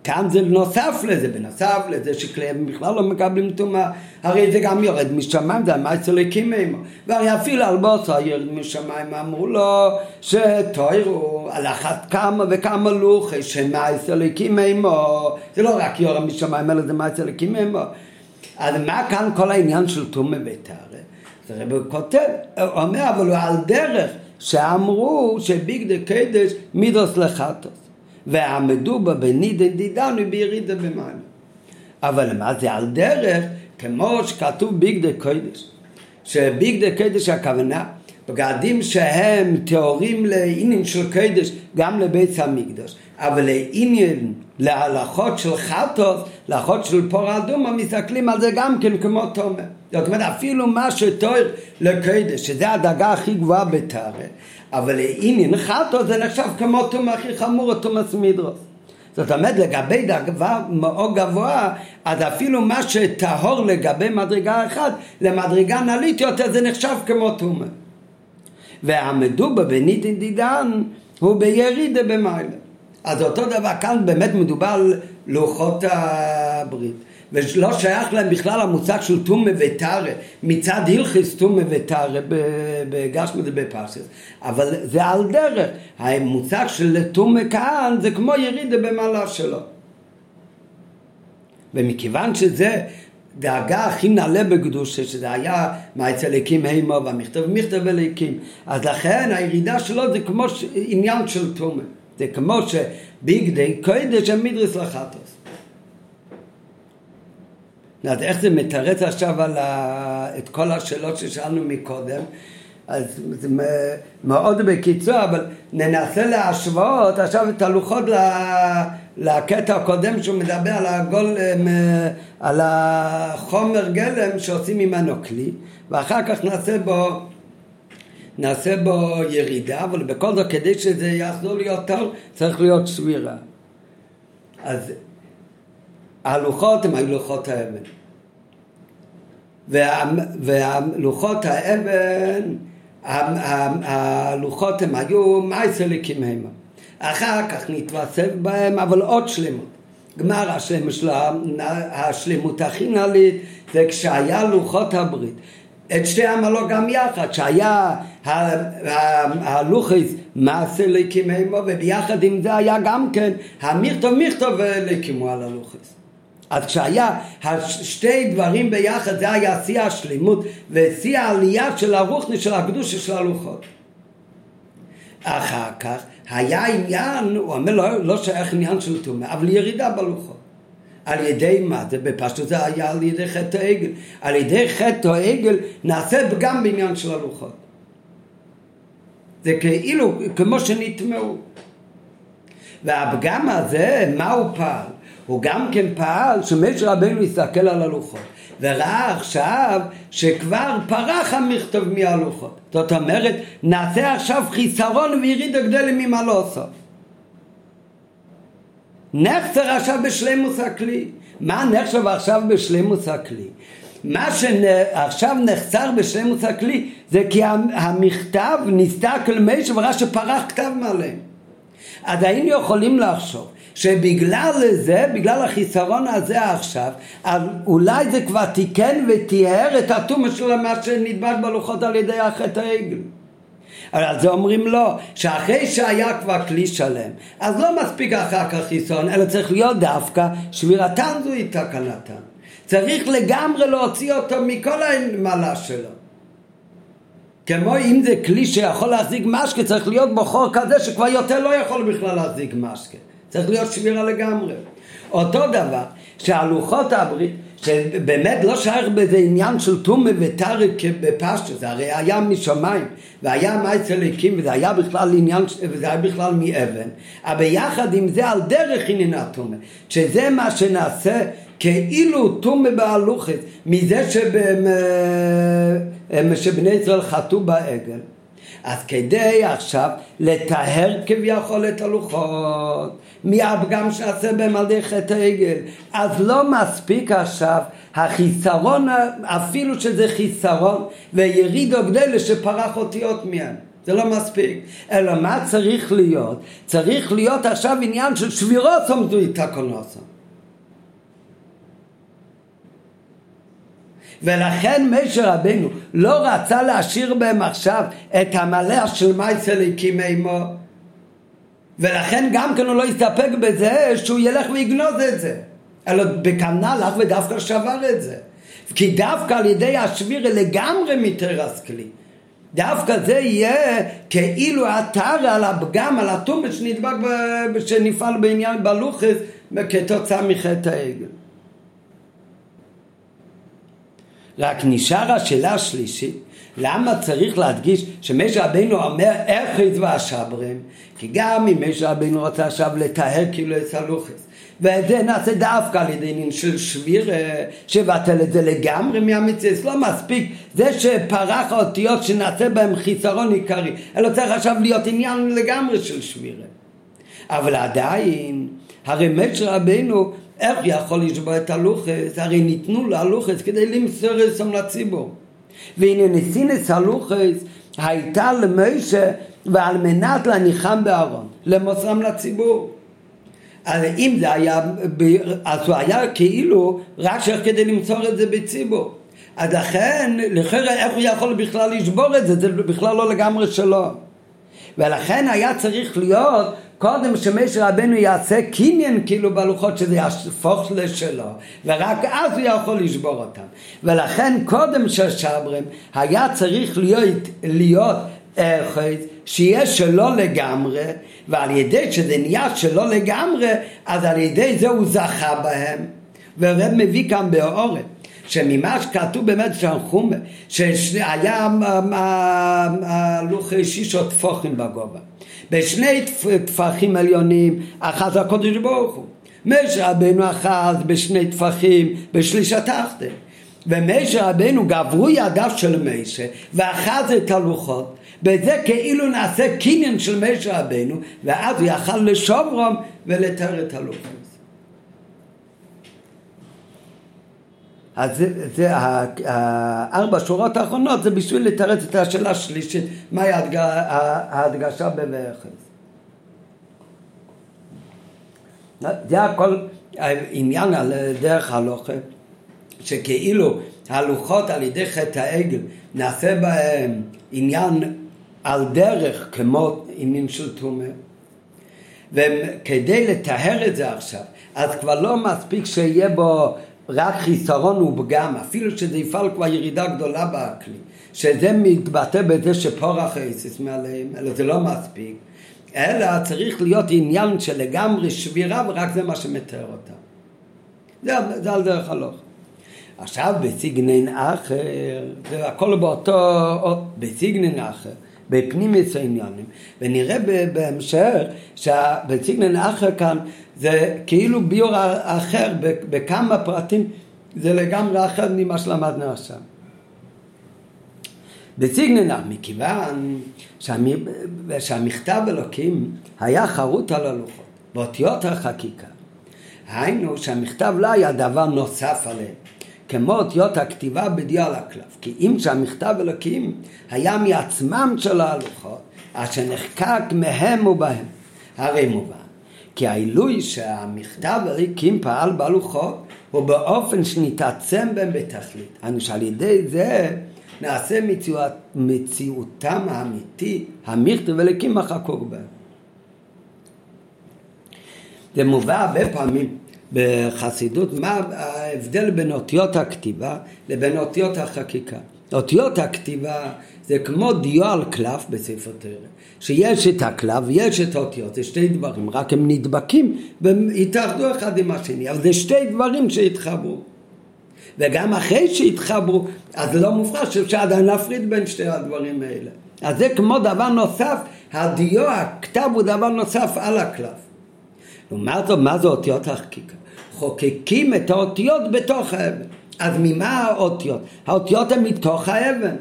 כאן זה נוסף לזה, בנוסף לזה שכלי אבן בכלל לא מקבלים טומאה, הרי זה גם יורד משמיים, זה המעשה לקים עמו. והרי אפילו על בוסר יורד משמיים, אמרו לו שתוירו על אחת כמה וכמה לוחי שמעשה לקים עמו. זה לא רק יורד משמיים, אלא זה מעשה לקים עמו. אז מה כאן כל העניין של טומאה ביתר? זה רב כותב, אומר, אבל הוא על דרך שאמרו שביג דה קדש מידוס לחטוס. ועמדו בה בנידן דידנו בירידה במים. אבל מה זה על דרך, כמו שכתוב ביג דה קודש, שביג דה קודש הכוונה, בגדים שהם טהורים לעניין של קודש, גם לבית המקדוש, אבל לעניין, להלכות של חטוס, להלכות של פור אדומה, מסתכלים על זה גם כן כמו תומר. זאת אומרת, אפילו מה שטוהר לקודש, שזה הדרגה הכי גבוהה בתארת, אבל לעניין חטו זה נחשב כמו תום הכי חמור, תומאס מידרוס. זאת אומרת, לגבי דבר מאוד גבוה, אז אפילו מה שטהור לגבי מדרגה אחת, למדרגה נלית יותר זה נחשב כמו תומה. והמדובר בנידין דידן הוא בירידה במיילה. אז אותו דבר כאן באמת מדובר על לוחות הברית. ולא שייך להם בכלל המושג של טומא וטרא, מצד הלכיס טומא וטרא בגשמא ובפרשס, אבל זה על דרך, המושג של טומא כאן זה כמו ירידה במעלה שלו. ומכיוון שזה דאגה הכי נעלה בקדושה, שזה היה מה אצל הקים הימו והמכתב מכתב אליקים, אז לכן הירידה שלו זה כמו עניין של טומא, זה כמו שביגדי קודש הם מדרס לחטוס. אז איך זה מתרץ עכשיו על ה... את כל השאלות ששאלנו מקודם? אז זה מאוד בקיצור, אבל ננסה להשוות עכשיו את הלוחות לקטע הקודם שהוא מדבר על, הגול, על החומר גלם שעושים ממנו כלי, ואחר כך נעשה בו, נעשה בו ירידה, אבל בכל זאת כדי שזה יחזור להיות טוב צריך להיות סבירה. אז הלוחות הם היו לוחות האבן. וה, והלוחות האבן, הלוחות הם היו מייסליקים הם. אחר כך נתווסף בהם אבל עוד שלמות. גמר השלמות של השלמות הכי נעלית זה כשהיה לוחות הברית. את שתי המלוא גם יחד, שהיה הלוכיס מעשה לקימו וביחד עם זה היה גם כן המכתוב מכתוב לקימו על הלוכיס. אז כשהיה שתי דברים ביחד זה היה שיא השלימות ושיא העלייה של הרוחני של הקדושה של הלוחות. אחר כך היה עניין, הוא אומר לא, לא שייך עניין של טומאה, אבל ירידה בלוחות. על ידי מה זה? בפשטות זה היה על ידי חטא העגל. על ידי חטא העגל נעשה פגם בעניין של הלוחות. זה כאילו כמו שנטמעו. והפגם הזה, מה הוא פעל? הוא גם כן פעל שמשה רבנו יסתכל על הלוחות וראה עכשיו שכבר פרח המכתב מהלוחות. זאת אומרת נעשה עכשיו חיסרון ויריד הגדל ממעלוסו נחצר עכשיו בשלימוס הכלי. מה נחשב עכשיו בשלימוס הכלי? מה שעכשיו נחצר בשלימוס הכלי זה כי המכתב נסתק על מישהו וראה שפרח כתב מעליהם. אז היינו יכולים לחשוב שבגלל זה, בגלל החיסרון הזה עכשיו, אז אולי זה כבר תיקן וטיהר את הטומאה של מה שנדבק בלוחות על ידי החטא העגל. זה אומרים לא, שאחרי שהיה כבר כלי שלם, אז לא מספיק אחר כך חיסרון, אלא צריך להיות דווקא שבירתן זוהי תקנתן. צריך לגמרי להוציא אותו מכל המעלה שלו. כמו אם זה כלי שיכול להחזיק משקה, צריך להיות בו כזה שכבר יותר לא יכול בכלל להחזיק משקה. צריך להיות שבירה לגמרי. אותו דבר, שהלוחות הברית, שבאמת לא שייך בזה עניין של טומא וטרק בפשטו, זה הרי היה משמיים, והיה מייס אליקים, וזה היה בכלל עניין, וזה היה בכלל מאבן, אבל יחד עם זה על דרך עניין הטומא, שזה מה שנעשה כאילו טומא בהלוכת, מזה שבני ישראל חטאו בעגל. אז כדי עכשיו לטהר כביכול את הלוחות מהפגם שעשה בהם על חטא העגל אז לא מספיק עכשיו החיסרון אפילו שזה חיסרון ויריד או גדלה שפרח אותיות מהם זה לא מספיק. אלא מה צריך להיות? צריך להיות עכשיו עניין של שבירות עומדו איתה קונוסו. ולכן משה רבנו לא רצה להשאיר בהם עכשיו את המלא של מייסל הקים עמו ולכן גם כן הוא לא הסתפק בזה שהוא ילך ויגנוז את זה. אלא בכוונה הלך ודווקא שבר את זה. כי דווקא על ידי השביר לגמרי מתרס כלי דווקא זה יהיה כאילו אתר על הפגם, על הטומץ שנדבק, שנפעל בעניין בלוחס כתוצאה מחטא העגל. רק נשאר השאלה השלישית, למה צריך להדגיש שמשה רבינו אומר איך והשברים? כי גם אם משה רבינו רוצה עכשיו לטהר כאילו את הלוחס ואת זה נעשה דווקא על ידי עניין של שביר, שבטל את זה לגמרי מהמצווה, לא מספיק זה שפרח האותיות שנעשה בהם חיסרון עיקרי, אלא צריך עכשיו להיות עניין לגמרי של שביר. אבל עדיין, הרי משה רבינו, איך יכול לשבור את הלוחס? הרי ניתנו לו הלוחס כדי למסור את לציבור. והנה נסינס הלוחס הייתה למשה ועל מנת להניחם בארון, למוסרם לציבור. אז אם זה היה, אז הוא היה כאילו רק כדי למסור את זה בציבור. אז לכן, לכן איך הוא יכול בכלל לשבור את זה? זה בכלל לא לגמרי שלו. ולכן היה צריך להיות קודם שמשה רבנו יעשה קניין כאילו בלוחות שזה יהפוך לשלו ורק אז הוא יכול לשבור אותם. ולכן קודם של שברם היה צריך להיות, להיות אחד שיהיה שלו לגמרי ועל ידי שזה נהיה שלו לגמרי אז על ידי זה הוא זכה בהם. והרב מביא כאן באורן שממה שכתוב באמת שם חומר שהיה לוחי שישות פוחים בגובה בשני טפחים עליונים אחז הקודש ברוך הוא. משה רבנו אחז בשני טפחים בשליש התחתן. ומשה רבנו גברו ידיו של משה ואחז את הלוחות. בזה כאילו נעשה קניין של משה רבנו ואז הוא יכל לשומרום ולתאר את הלוחות אז זה, זה הארבע שורות האחרונות זה בשביל לתרץ את השאלה השלישית, מהי ההדגשה בויחס. זה הכל עניין על דרך הלוכה, שכאילו הלוחות על ידי חטא העגל נעשה בהם עניין על דרך כמו עניין של טומא וכדי לטהר את זה עכשיו אז כבר לא מספיק שיהיה בו רק חיסרון ופגם, אפילו שזה יפעל כבר ירידה גדולה בכלי, שזה מתבטא בזה שפורח עסיס מעליהם, אלא זה לא מספיק, אלא צריך להיות עניין של לגמרי שבירה ורק זה מה שמתאר אותה. זה, זה על דרך הלוך. עכשיו בסיגנן אחר, זה הכל באותו, בסיגנן אחר, בפנימיס העניינים, ונראה בהמשך שבסיגנן אחר כאן זה כאילו ביור אחר בכמה פרטים זה לגמרי אחר ממה שלמדנו עכשיו. בסיגננה, מכיוון שהמכתב אלוקים היה חרוט על הלוחות, באותיות החקיקה. היינו שהמכתב לא היה דבר נוסף עליהם, כמו אותיות הכתיבה בדיו הקלף. כי אם שהמכתב אלוקים היה מעצמם של ההלוחות, אשר נחקק מהם ובהם, הרי מובן. כי העילוי שהמכתב אלוקים פעל בהלוחות הוא באופן שנתעצם בהם בתכלית. אנו שעל ידי זה נעשה מציאות, מציאותם האמיתי, המכתב אלוקים החקוק בהם. זה מובא הרבה פעמים בחסידות, מה ההבדל בין אותיות הכתיבה לבין אותיות החקיקה. אותיות הכתיבה זה כמו דיו על קלף בספר תרם, שיש את הקלף ויש את האותיות, זה שתי דברים, רק הם נדבקים והתאחדו אחד עם השני, אבל זה שתי דברים שהתחברו. וגם אחרי שהתחברו, אז לא מופרש שאפשר עדיין להפריד בין שתי הדברים האלה. אז זה כמו דבר נוסף, הדיו, הכתב הוא דבר נוסף על הקלף. לעומת זאת, מה זה אותיות החקיקה? חוקקים את האותיות בתוך האבן. אז ממה האותיות? האותיות הן מתוך האבן.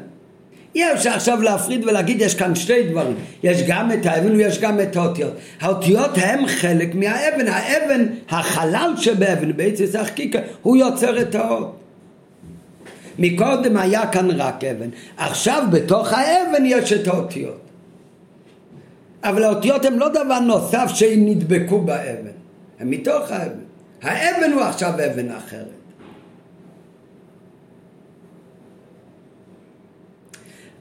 אי אפשר עכשיו להפריד ולהגיד יש כאן שתי דברים, יש גם את האבן ויש גם את האותיות. האותיות הן חלק מהאבן, האבן, החלל שבאבן, בעצם החקיקה, הוא יוצר את האות. מקודם היה כאן רק אבן, עכשיו בתוך האבן יש את האותיות. אבל האותיות הן לא דבר נוסף שהם נדבקו באבן, הם מתוך האבן. האבן הוא עכשיו אבן אחרת.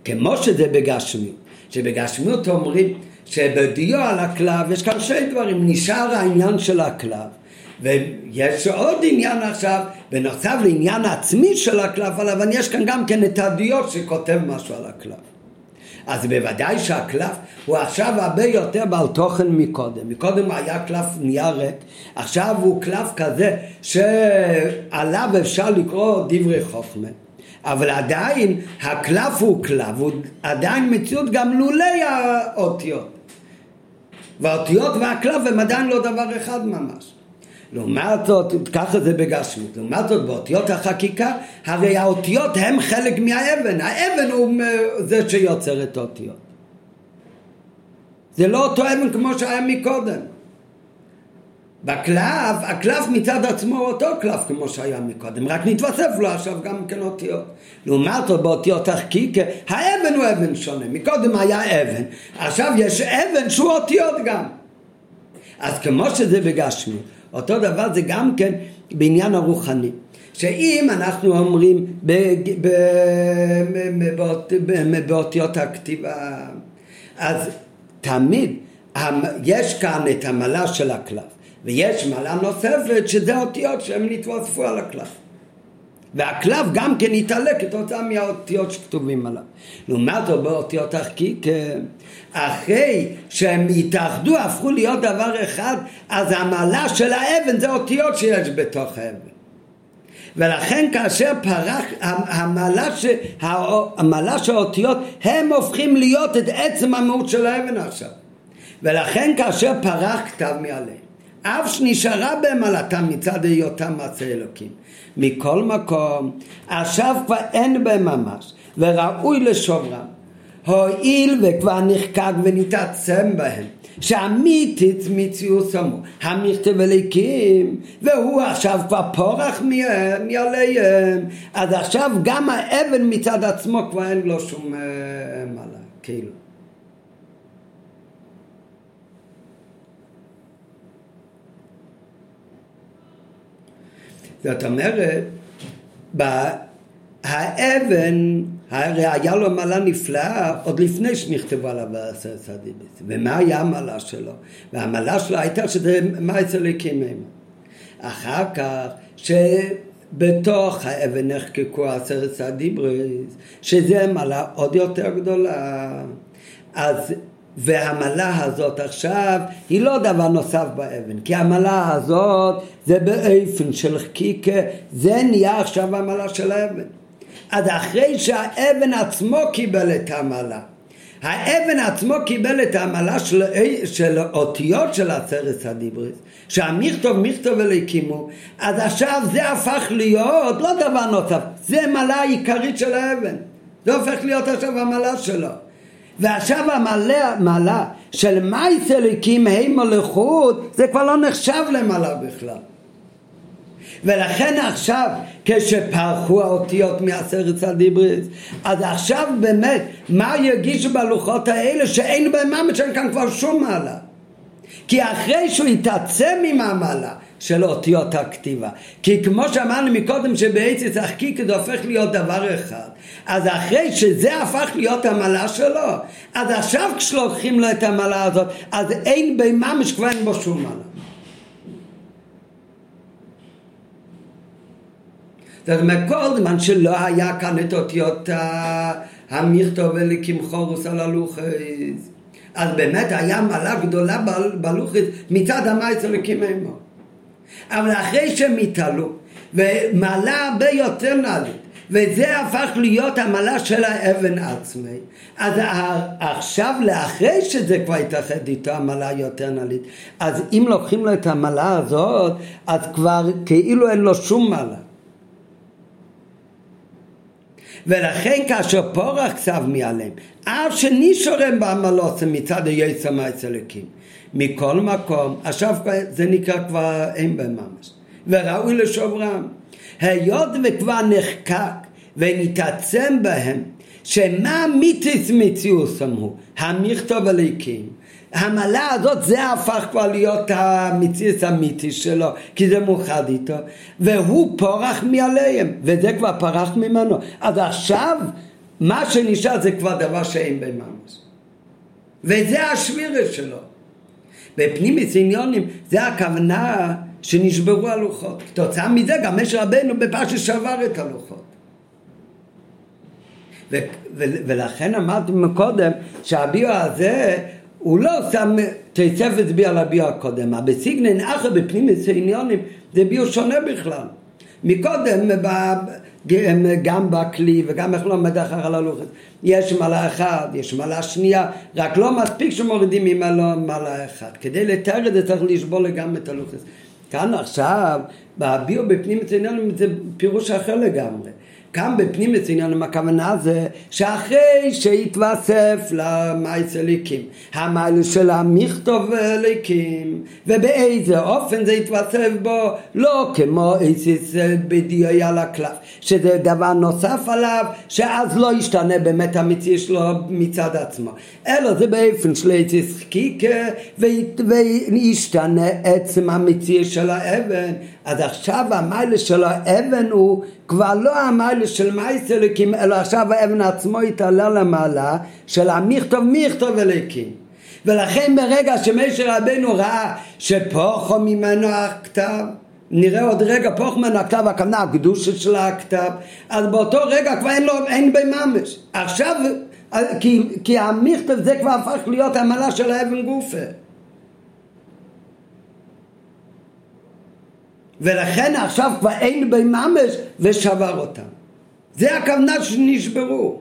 כמו שזה בגשמיות, שבגשמיות אומרים שבדיו על הכלב יש כאן שני דברים, נשאר העניין של הכלב ויש עוד עניין עכשיו, בנוסף לעניין העצמי של הכלב עליו, אבל יש כאן גם כן את הדיו שכותב משהו על הכלב. אז בוודאי שהקלף הוא עכשיו הרבה יותר בעל תוכן מקודם. מקודם היה קלף נייר ריק, עכשיו הוא קלף כזה שעליו אפשר לקרוא דברי חוכמה. אבל עדיין הקלף הוא קלף, הוא עדיין מציאות גם לולי האותיות. והאותיות והקלף הם עדיין לא דבר אחד ממש. לעומת זאת, ככה זה בגשמות, לעומת זאת באותיות החקיקה, הרי האותיות הם חלק מהאבן, האבן הוא זה שיוצר את האותיות. זה לא אותו אבן כמו שהיה מקודם. בקלף, הקלף מצד עצמו הוא אותו קלף כמו שהיה מקודם, רק נתווסף לו עכשיו גם כן אותיות. לעומת זאת באותיות החקיקה, האבן הוא אבן שונה, מקודם היה אבן, עכשיו יש אבן שהוא אותיות גם. אז כמו שזה בגשמיות, אותו דבר זה גם כן בעניין הרוחני. שאם אנחנו אומרים באותיות הכתיבה, אז תמיד יש כאן את המלה של הקלף, ויש מלה נוספת שזה אותיות שהם נתווספו על הקלף. והקלף גם כן יתעלה כתוצאה מהאותיות שכתובים עליו. לעומת זאת באותיות החקיק, אחרי שהם התאחדו, הפכו להיות דבר אחד, אז המעלה של האבן זה אותיות שיש בתוך האבן. ולכן כאשר פרח, המעלה, המעלה של האותיות, הם הופכים להיות את עצם המהות של האבן עכשיו. ולכן כאשר פרח כתב מעליהם, אף שנשארה בהם עלתם מצד היותם מעשה אלוקים. מכל מקום, עכשיו כבר אין בהם ממש, וראוי לשומרם. הואיל וכבר נחקק ונתעצם בהם, שאמיתית מציאות סמו, המכתב אליקים, והוא עכשיו כבר פורח מעליהם, אז עכשיו גם האבן מצד עצמו כבר אין לו שום אה, מעלה, כאילו. זאת אומרת, האבן, הרי היה לו מעלה נפלאה עוד לפני שנכתבו עליו בעשרת הדיבס. ומה היה המעלה שלו? והמעלה שלו הייתה שזה מה אצל הקימים. אחר כך, שבתוך האבן נחקקו עשרת הדיברס, שזה מעלה עוד יותר גדולה. אז והמלה הזאת עכשיו היא לא דבר נוסף באבן, כי המלה הזאת זה באופן של חקיקה, זה נהיה עכשיו המלה של האבן. אז אחרי שהאבן עצמו קיבל את המלה, האבן עצמו קיבל את העמלה של, של אותיות של עשרת הדיבריס, שהמכתוב מכתוב אליקימו, אז עכשיו זה הפך להיות לא דבר נוסף, זה מלה העיקרית של האבן, זה הופך להיות עכשיו המלה שלו. ועכשיו המעלה, מעלה של מייס אליקים הם מלכות, זה כבר לא נחשב למעלה בכלל. ולכן עכשיו כשפרחו האותיות מעשרת הדיבריס אז עכשיו באמת מה יגישו בלוחות האלה שאין בהם ממש אין כאן כבר שום מעלה כי אחרי שהוא התעצם עם המעלה של אותיות הכתיבה. כי כמו שאמרנו מקודם שבעצם החקיקה זה הופך להיות דבר אחד. אז אחרי שזה הפך להיות המעלה שלו, אז עכשיו כשלוקחים לו את המעלה הזאת, אז אין בממש כבר אין בו שום מעלה. זאת אומרת, כל זמן שלא היה כאן את אותיות המכתוב ולקמחורוס על הלוחס, אז באמת היה מעלה גדולה בלוחס מצד המייס אלוקים עמו. אבל אחרי שהם התעלו, ומעלה הרבה יותר נעלית, וזה הפך להיות המעלה של האבן עצמי. אז עכשיו, לאחרי שזה כבר התאחד איתו המעלה יותר נעלית, אז אם לוקחים לו את המעלה הזאת, אז כבר כאילו אין לו שום מעלה. ולכן כאשר פורח כתב מעליהם, אף שנישורם בעמלות מצד היצר מהצלקים. מכל מקום, עכשיו זה נקרא כבר אין בהם ממש, וראוי לשומרם. היות וכבר נחקק ונתעצם בהם, שמה מיתיס מציאוסם הוא, המכתוב הליקים, המעלה הזאת זה הפך כבר להיות המציאות האמיתי שלו כי זה מאוחד איתו. והוא פורח מעליהם וזה כבר פרח ממנו. אז עכשיו מה שנשאר זה כבר דבר שאין בממש וזה השבירה שלו בפנימיס עניונים זה הכוונה שנשברו הלוחות. כתוצאה מזה גם משה רבנו בפרשת שבר את הלוחות. ו- ו- ולכן אמרתי מקודם שהביו הזה הוא לא שם תוספת בי על הביו הקודם, בסיגנן אחר בפנימיס עניונים זה ביו שונה בכלל. מקודם גם בכלי וגם איך לא עומד אחר על הלוחת. יש מעלה אחת, יש מעלה שנייה, רק לא מספיק שמורידים ממעלה מעלה אחת. כדי לתאר את זה צריך לשבור לגמרי את הלוחת. כאן עכשיו, בביו בפנים עניונים זה פירוש אחר לגמרי. כאן בפנים עניונים הכוונה זה שאחרי שהתווסף למייס אליקים, המייל של המכתוב אליקים, ובאיזה אופן זה התווסף בו, לא כמו איסיס בדיוק על הקלף, שזה דבר נוסף עליו, שאז לא ישתנה באמת המציא שלו מצד עצמו, אלא זה באופן של איסיס חקיקה, וישתנה עצם המציא של האבן, אז עכשיו המיילה של האבן הוא כבר לא המיילה של מייס אלוקים, אלא עכשיו האבן עצמו התעלה למעלה של המכתוב מכתוב אלוקים. ולכן ברגע שמשה רבנו ראה שפוחו ממנו הכתב, נראה עוד רגע פוחו ממנו הכתב, הכוונה הקדושה של הכתב, אז באותו רגע כבר אין לו, אין בממש. עכשיו, כי, כי המכתב זה כבר הפך להיות המעלה של האבן גופה. ולכן עכשיו כבר אין בי ממש ושבר אותם. זה הכוונה שנשברו.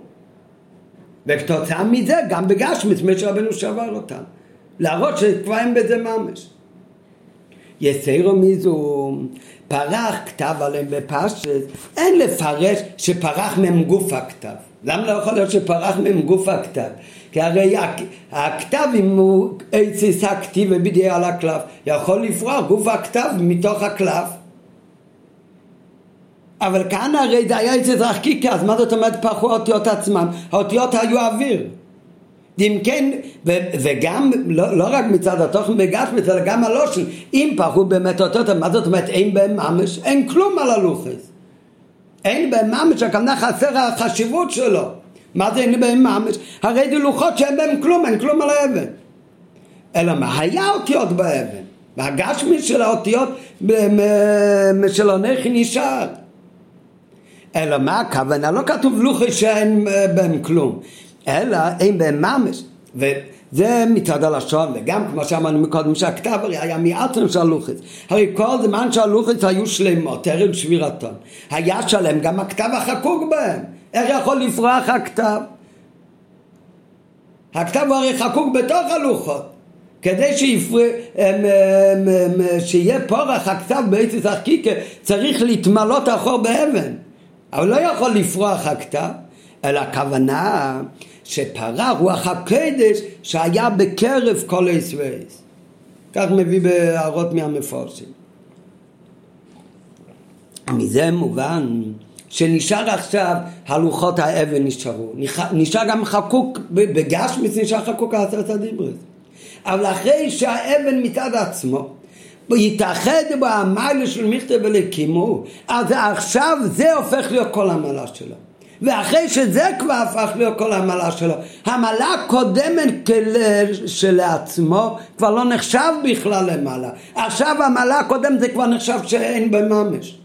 וכתוצאה מזה גם בגשמיץ משה רבנו שבר אותם. להראות שכבר אין בזה ממש. יסירו מזו פרח כתב עליהם בפשט, אין לפרש שפרח מהם גוף הכתב. למה לא יכול להיות שפרח מהם גוף הכתב? כי הרי הכתב אם הוא עציס הכתיב ובדיוק על הקלף יכול לפרוח גוף הכתב מתוך הקלף אבל כאן הרי זה היה עציס רחקיקה אז מה זאת אומרת פרחו האותיות עצמם? האותיות היו אוויר אם כן, ו- וגם, לא, לא רק מצד התוכן בגשמית, אלא גם הלושן, אם פרחו באמת אותות, מה זאת אומרת, אין בהם ממש, אין כלום על הלוחס. אין בהם ממש, הכוונה חסר החשיבות שלו. מה זה אין בהם ממש? הרי זה לוחות שאין בהם כלום, אין כלום על האבן. אלא מה היה אותיות באבן? והגשמי של האותיות של הנכי נשאר. אלא מה הכוונה? לא כתוב לוחי שאין בהם כלום, אלא אין בהם ממש. וזה מצד הלשון, וגם כמו שאמרנו מקודם שהכתב הרי היה מעטם של הלוחס. הרי כל זמן שהלוחס היו שלמות, ערב שבירתון, היה שלם גם הכתב החקוק בהם. איך יכול לפרוח הכתב? הכתב הוא הרי חקוק בתוך הלוחות. כדי שיפר... שיהיה פורח הכתב באיציס החקיקה צריך להתמלות אחור באבן. אבל לא יכול לפרוח הכתב, אלא הכוונה שפרח רוח הקדש שהיה בקרב כל ישראל. כך מביא בהערות מהמפורשים. מזה מובן שנשאר עכשיו הלוחות האבן נשארו, נשאר גם חקוק, בגשמיס נשאר חקוק עשרת הדיברס. אבל אחרי שהאבן מצד עצמו יתאחד בו המיילה של מכתב ולקימו, אז עכשיו זה הופך להיות כל המעלה שלו. ואחרי שזה כבר הפך להיות כל המעלה שלו, המעלה הקודמת שלעצמו כבר לא נחשב בכלל למעלה. עכשיו המעלה הקודמת זה כבר נחשב שאין בממש.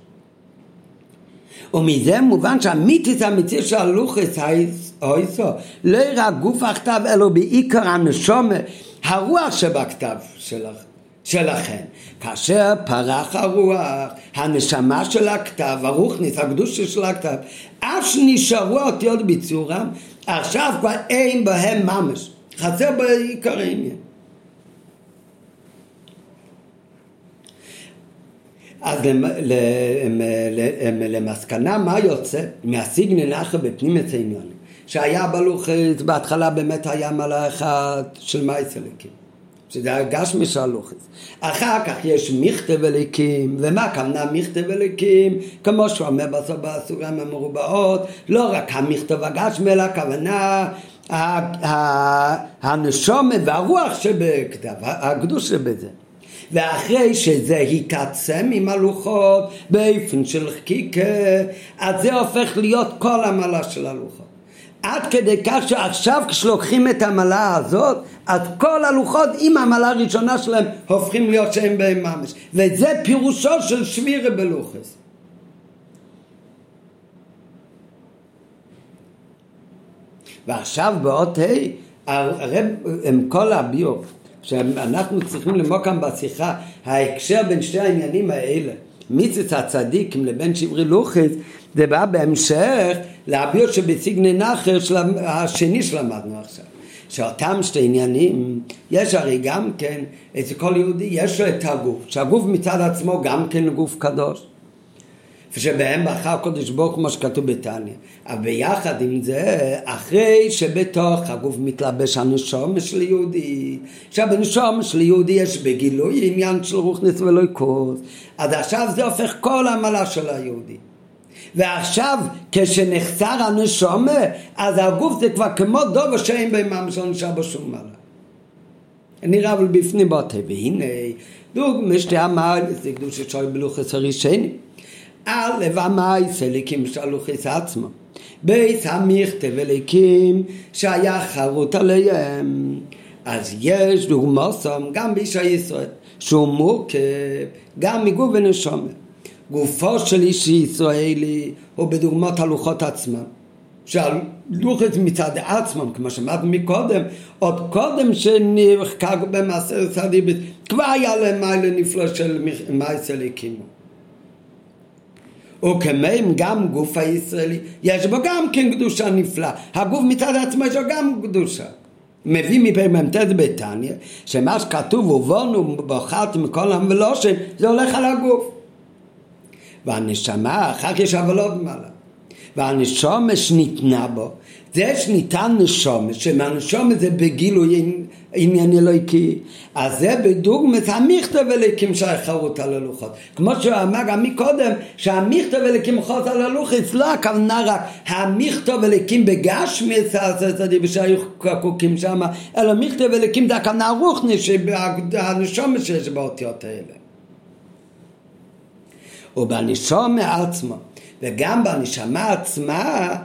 ומזה מובן שהמיתיס האמיתי של הלוחס האיסו לא רק גוף הכתב אלא בעיקר הנשומה הרוח שבכתב שלכם כאשר פרח הרוח הנשמה של הכתב הרוחניס הקדושה של הכתב אף שנשארו האותיות בצורם עכשיו כבר אין בהם ממש. חסר בעיקר העניין. אז למסקנה מה יוצא מהסיגנל אחר בפנים העניונים שהיה בלוחית, בהתחלה באמת היה מלא אחד של מייסליקים שזה הגש משלוחת. אחר כך יש מכתב אליקים, ומה הכוונה מכתב אליקים? כמו שהוא אומר בסוף בסוגריים המרובעות, לא רק המכתב הגשמי, אלא הכוונה הנשומה והרוח שבכתב, הקדוש שבזה. ואחרי שזה התעצם עם הלוחות באופן של חקיקה, אז זה הופך להיות כל המעלה של הלוחות. עד כדי כך שעכשיו כשלוקחים את המעלה הזאת, אז כל הלוחות עם המעלה הראשונה שלהם הופכים להיות שהם בהם ממש. וזה פירושו של שבירה בלוחס. ועכשיו באות ה' הרב עם כל הביור שאנחנו צריכים ללמוד כאן בשיחה ההקשר בין שתי העניינים האלה מיצץ הצדיקים לבין שברי לוחס זה בא בהמשך להביור שבסיגני נחר של השני שלמדנו עכשיו שאותם שתי עניינים יש הרי גם כן אצל כל יהודי יש לו את הגוף שהגוף מצד עצמו גם כן גוף קדוש ושבהם בחר הקודש ברוך כמו שכתוב בתניא. אבל ביחד עם זה, אחרי שבתוך הגוף מתלבש הנשום של יהודי, עכשיו בנשום של יהודי יש בגילוי עניין של רוחניס ולא כוס, אז עכשיו זה הופך כל המעלה של היהודי. ועכשיו כשנחסר הנשומה, אז הגוף זה כבר כמו דובר שאין בהם ממש לא נשאר בשום מעלה. נראה אבל בפנים בוטה, והנה דוגמא המעל, זה קדוש שוי בלוחס הראשונים. א' המייס אליקים שלוחס עצמו. בית המכתב אליקים שהיה חרוט עליהם. אז יש דוגמוסם גם באישה ישראל שהוא מורכב גם מגוף ונשומת. גופו של איש ישראלי הוא בדוגמת הלוחות עצמם. שהלוחת מצד עצמם, כמו שאמרנו מקודם, עוד קודם שנחקק במעשר סדיבית, כבר היה להם מיילה נפלא של מייסל הקימו. וכמהם גם גוף הישראלי, יש בו גם כן קדושה נפלאה. הגוף מצד עצמו יש לו גם קדושה. מביא מפ"מ"ט בתניא, שמה שכתוב ובונו בחרתם מכל העם ולא שם, זה הולך על הגוף. והנשמה, אחר כך יש עבלות מעלה. והנשומה שניתנה בו, זה שניתן נשומה, שמהנשומה זה בגילוי עניין אלוהיקי, אז זה בדוגמת המכתב אליקים שהחרות על הלוחות. כמו שהוא אמר גם מקודם, שהמכתב אליקים חרות על הלוחות, לא הכוונה רק המכתב אליקים בגשמי הצדדים שהיו קקוקים שם, אלא מכתב אליקים זה הכוונה הרוחני, שהנשומה שיש באותיות האלה. ובנשומה עצמו, וגם בנשמה עצמה,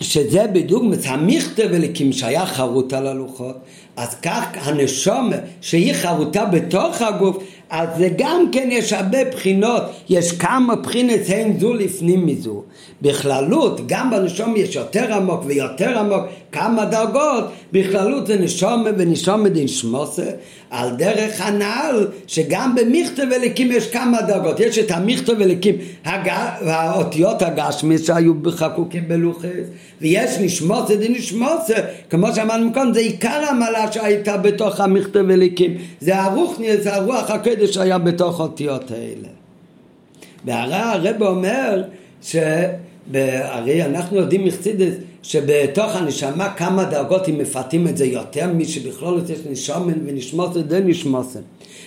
שזה בדיוק המכתב אליקים שהיה חרוט על הלוחות, אז כך הנשומה שהיא חרוטה בתוך הגוף, אז זה גם כן יש הרבה בחינות, יש כמה בחינות הן זו לפנים מזו. בכללות, גם בנשום יש יותר עמוק ויותר עמוק, כמה דרגות, בכללות זה נשומה ונשומה דנשמוסה, על דרך הנעל, שגם במכתב אליקים יש כמה דרגות, יש את המכתב אליקים, הג... האותיות הגשמי שהיו בחקוקים בלוחס, ויש נשמוסה דנשמוסה, כמו שאמרנו קודם, זה עיקר המעלה שהייתה בתוך המכתב אליקים, זה הרוחני, זה הרוח הקדש שהיה בתוך האותיות האלה. והרי הרב אומר שהרי אנחנו יודעים מחסידס שבתוך הנשמה כמה דרגות אם מפרטים את זה יותר משבכלול יש נשומן ונשמוסן דנשמוסן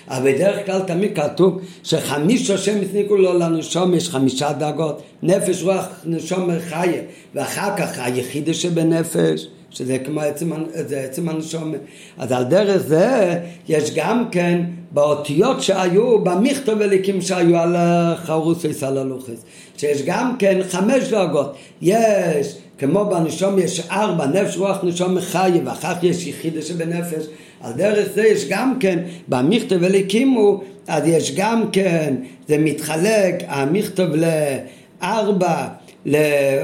אבל בדרך כלל תמיד כתוב שחמיש השם הסניקו לו לנשום יש חמישה דרגות נפש רוח נשום חיה. ואחר כך היחידה שבנפש שזה כמו עצם, זה עצם הנשום. אז על דרך זה יש גם כן באותיות שהיו, במכתב אליקים שהיו על החרוסס על הלוחס, שיש גם כן חמש דרגות. יש, כמו בנשום יש ארבע, נפש רוח נשום חי, ואחר כך יש יחידה שבנפש. על דרך זה יש גם כן, במכתב אליקימו, אז יש גם כן, זה מתחלק, המכתב לארבע,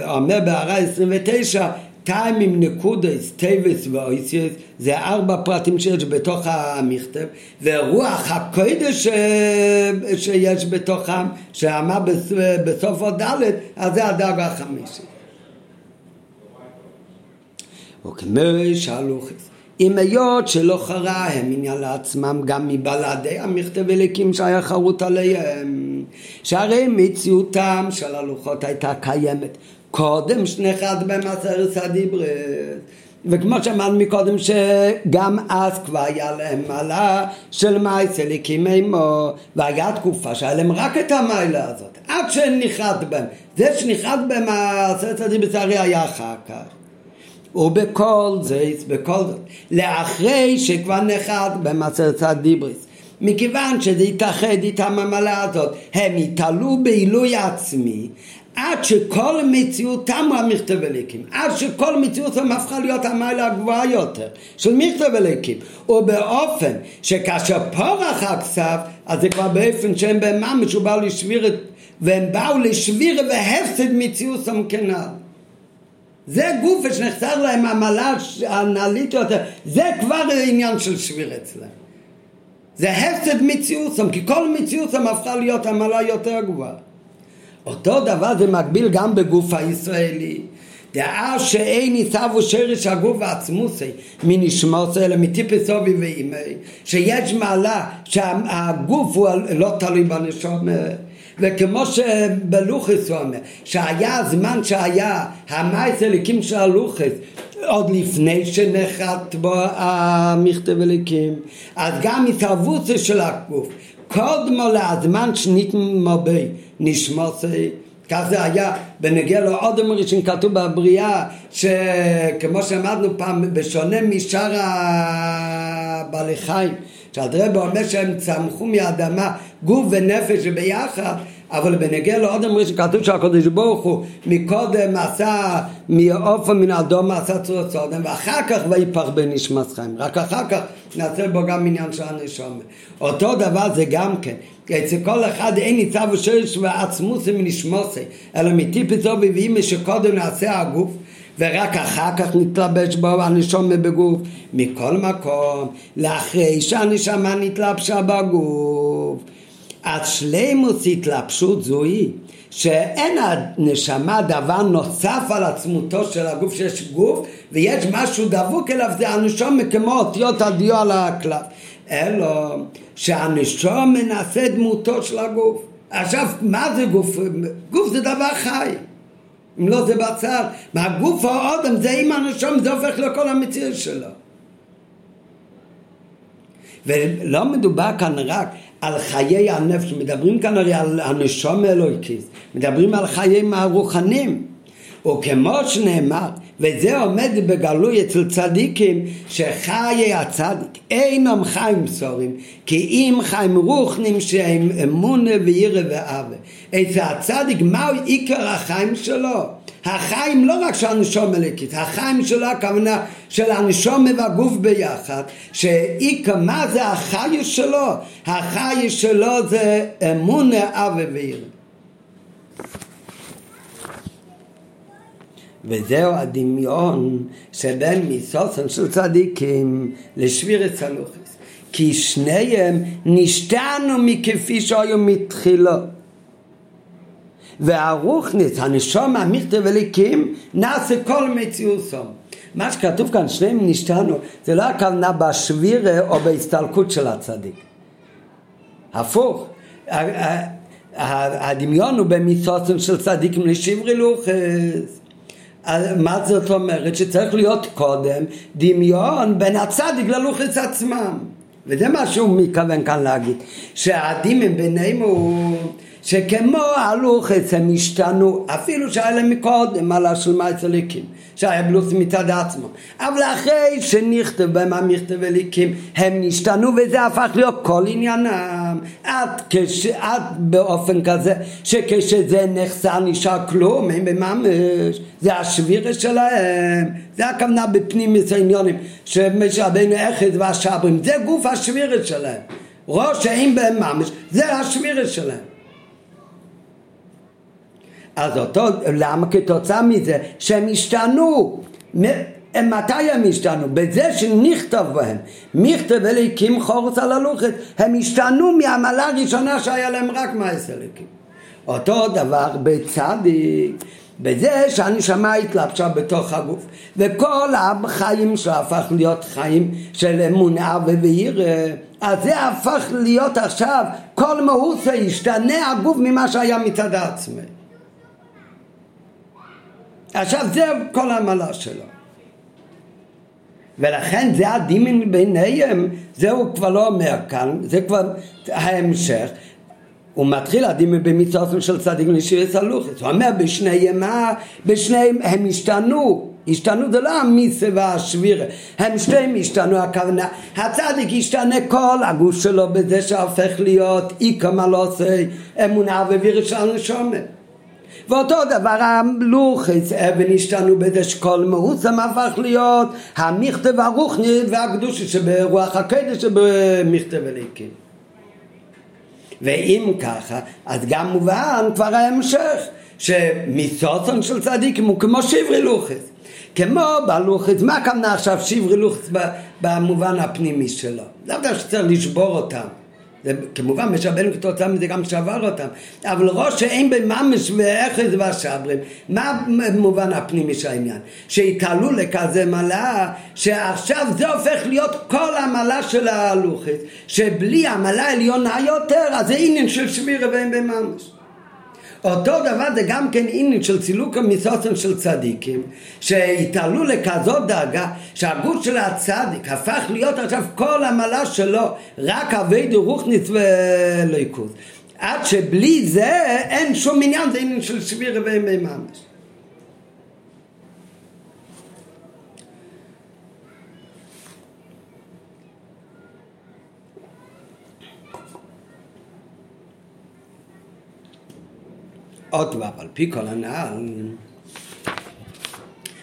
אומר בהערה 29, טיימים נקודס, טייבס ואויסיוס, זה ארבע פרטים שיש בתוך המכתב, ורוח הקודש שיש בתוכם, שאמר בסוף עוד ד', אז זה הדרגה החמישית. וכמו שהלוכס, אם היות שלא חרה הם עניין לעצמם גם מבלעדי המכתב אליקים שהיה חרוט עליהם שהרי מציאותם של הלוחות הייתה קיימת קודם שנחת במסרת הדיברס וכמו שאמרנו מקודם שגם אז כבר היה להם מעלה של מייסל הקים עמו והיה תקופה שהיה להם רק את המעלה הזאת עד שנחת בהם זה שנחת בהם הסרט הדיברס הרי היה אחר כך ובכל זה, בכל זאת, לאחרי שכבר נחת במסרת הדיבריס. מכיוון שזה יתאחד איתם המעלה הזאת, הם יתעלו בעילוי עצמי, עד שכל מציאותם הוא המכתב אליקים, עד שכל מציאותם הפכה להיות המעלה הגבוהה יותר של מכתב אליקים, ובאופן שכאשר פורח הכסף, אז זה כבר באופן שהם בממש, הוא בא לשביר את, והם באו לשביר והפסד מציאותם כנ"ל. זה גוף שנחסר להם המעלה הנעלית יותר, זה כבר עניין של שביר אצלם. זה הפסד מציאוסם, כי כל מציאוסם הפכה להיות המעלה יותר גבוהה. אותו דבר זה מקביל גם בגוף הישראלי. דעה שאין ניצבו שרש הגוף העצמוסי מנשמוסי אלא מטיפס אובי ואימי שיש מעלה שהגוף הוא לא תלוי בנשום. וכמו שבלוחס הוא אומר שהיה הזמן שהיה המייס אליקים של הלוחס עוד לפני שנחת בו המכתב אליקים. אז גם התערבות של הגוף. קודמו לזמן שניתנו בי נשמוסי כך זה היה בנגיע לאודם ראשון כתוב בבריאה שכמו שאמרנו פעם בשונה משאר הבעלי חיים שהדרבה אומר שהם צמחו מהאדמה גוף ונפש ביחד אבל בנגיע לאודם ראשון כתוב שהקדוש ברוך הוא מקודם עשה מאופן מן האדום עשה צורת סודם ואחר כך ויפח בנשמת חיים רק אחר כך נעשה בו גם עניין של הנשום. אותו דבר זה גם כן. אצל כל אחד אין ניצב ושרש ועצמוס מנשמוסי אלא מטיפס אובי ואימא שקודם נעשה הגוף ורק אחר כך נתלבש בו הנשום בגוף. מכל מקום לאחרי שהנשמה נתלבשה בגוף אז שלימוס התלבשות זוהי שאין הנשמה דבר נוסף על עצמותו של הגוף שיש גוף ויש משהו דבוק אליו זה הנשום כמו אותיות הדיו על הקלף. אלא שהנשום מנסה דמותו של הגוף. עכשיו מה זה גוף? גוף זה דבר חי. אם לא זה בצד. מהגוף האודם זה עם הנשום זה הופך לכל המציאות שלו. ולא מדובר כאן רק על חיי הנפש, מדברים כאן הרי על הנשום אלוהיקיס, מדברים על חיי הרוחנים. וכמו שנאמר, וזה עומד בגלוי אצל צדיקים, שחיי הצדיק אינם חיים סורים, כי אם חיים רוחנים שהם אמונה וירא ואווה. אצל הצדיק, מהו עיקר החיים שלו? החיים לא רק של הנשום אליקית, החיים שלו הכוונה של הנשום והגוף ביחד, שעיקר מה זה החי שלו? החי שלו זה אמונה אבי ועיר. וזהו הדמיון שבין מיסוסן של צדיקים לשביר צלוחס. כי שניהם נשתנו מכפי שהיו מתחילו. והרוחניס, הנשום המכתב אליקים, נעשה כל מציאוסו. מה שכתוב כאן, שניהם נשתנו, זה לא הכוונה בשבירה או בהסתלקות של הצדיק. הפוך. הדמיון הוא במיסוסים של צדיקים לשברי לוחס. מה זאת אומרת? שצריך להיות קודם דמיון בין הצדיק ללוחס עצמם. וזה מה שהוא מתכוון כאן להגיד, שהדמיון ביניהם הוא שכמו הלוחס הם השתנו, אפילו שהיה להם מקודם על השלמה אליקים, שהיה בלוס מצד עצמו. אבל אחרי שנכתב בהם המכתב אליקים, הם נשתנו וזה הפך להיות כל עניינם. עד, כש, עד באופן כזה, שכשזה נחסר נשאר כלום, הם בממש, זה השבירה שלהם. זה הכוונה בפנים עניונים, שמשאבינו אחד והשברים, זה גוף השבירה שלהם. ראש האם בהם ממש, זה השבירה שלהם. אז אותו, למה? כתוצאה מזה שהם השתנו. מתי הם השתנו? בזה שנכתב בהם. מכתב אליקים חורס על הלוכת. הם השתנו מהעמלה הראשונה שהיה להם רק מעש אליקים אותו דבר בצדיק. בזה שהנשמה התלבשה בתוך הגוף וכל החיים שהפך להיות חיים של אמונה ויראה אז זה הפך להיות עכשיו כל מהות זה ישתנה הגוף ממה שהיה מצד עצמי עכשיו זה כל העמלה שלו. ולכן זה הדימין ביניהם, זה הוא כבר לא אומר כאן, זה כבר ההמשך. הוא מתחיל הדימין במצוות של צדיק לשירי סלוחס. הוא אומר בשניהם מה? בשניהם הם השתנו השתנו זה לא המיסה והשבירה, הם שתיהם השתנו הכוונה, הצדיק השתנה כל הגוף שלו בזה שהופך להיות איקה מלוסי אמונה ווירש של הנשומת. ואותו דבר הלוחץ אבן השתנו בזה שכל מהוסם הפך להיות המכתב הרוחני והקדושה שברוח הקדש שבמכתב אליקים. ואם ככה, אז גם מובן כבר ההמשך, שמסוסון של צדיקים הוא כמו שברי לוחץ. כמו בלוחץ, מה הכוונה עכשיו שברי לוחץ במובן הפנימי שלו? לאו דווקא שצריך לשבור אותם. זה כמובן משבנו כתוצאה מזה גם שבר אותם אבל ראש שאין בממש ואחז והשברים מה המובן הפנימי של העניין? שהתעלו לכזה מלה שעכשיו זה הופך להיות כל המלה של הלוחת שבלי המלה העליונה יותר אז זה עניין של שבירה ואין בממש אותו דבר זה גם כן עניין של צילוק המסוסן של צדיקים שהתעלו לכזאת דאגה שהגוף של הצדיק הפך להיות עכשיו כל המעלה שלו רק אבי דרוכניס וליכוז עד שבלי זה אין שום עניין זה עניין של שביר וימי ממש עוד דבר, על פי כל הנעל,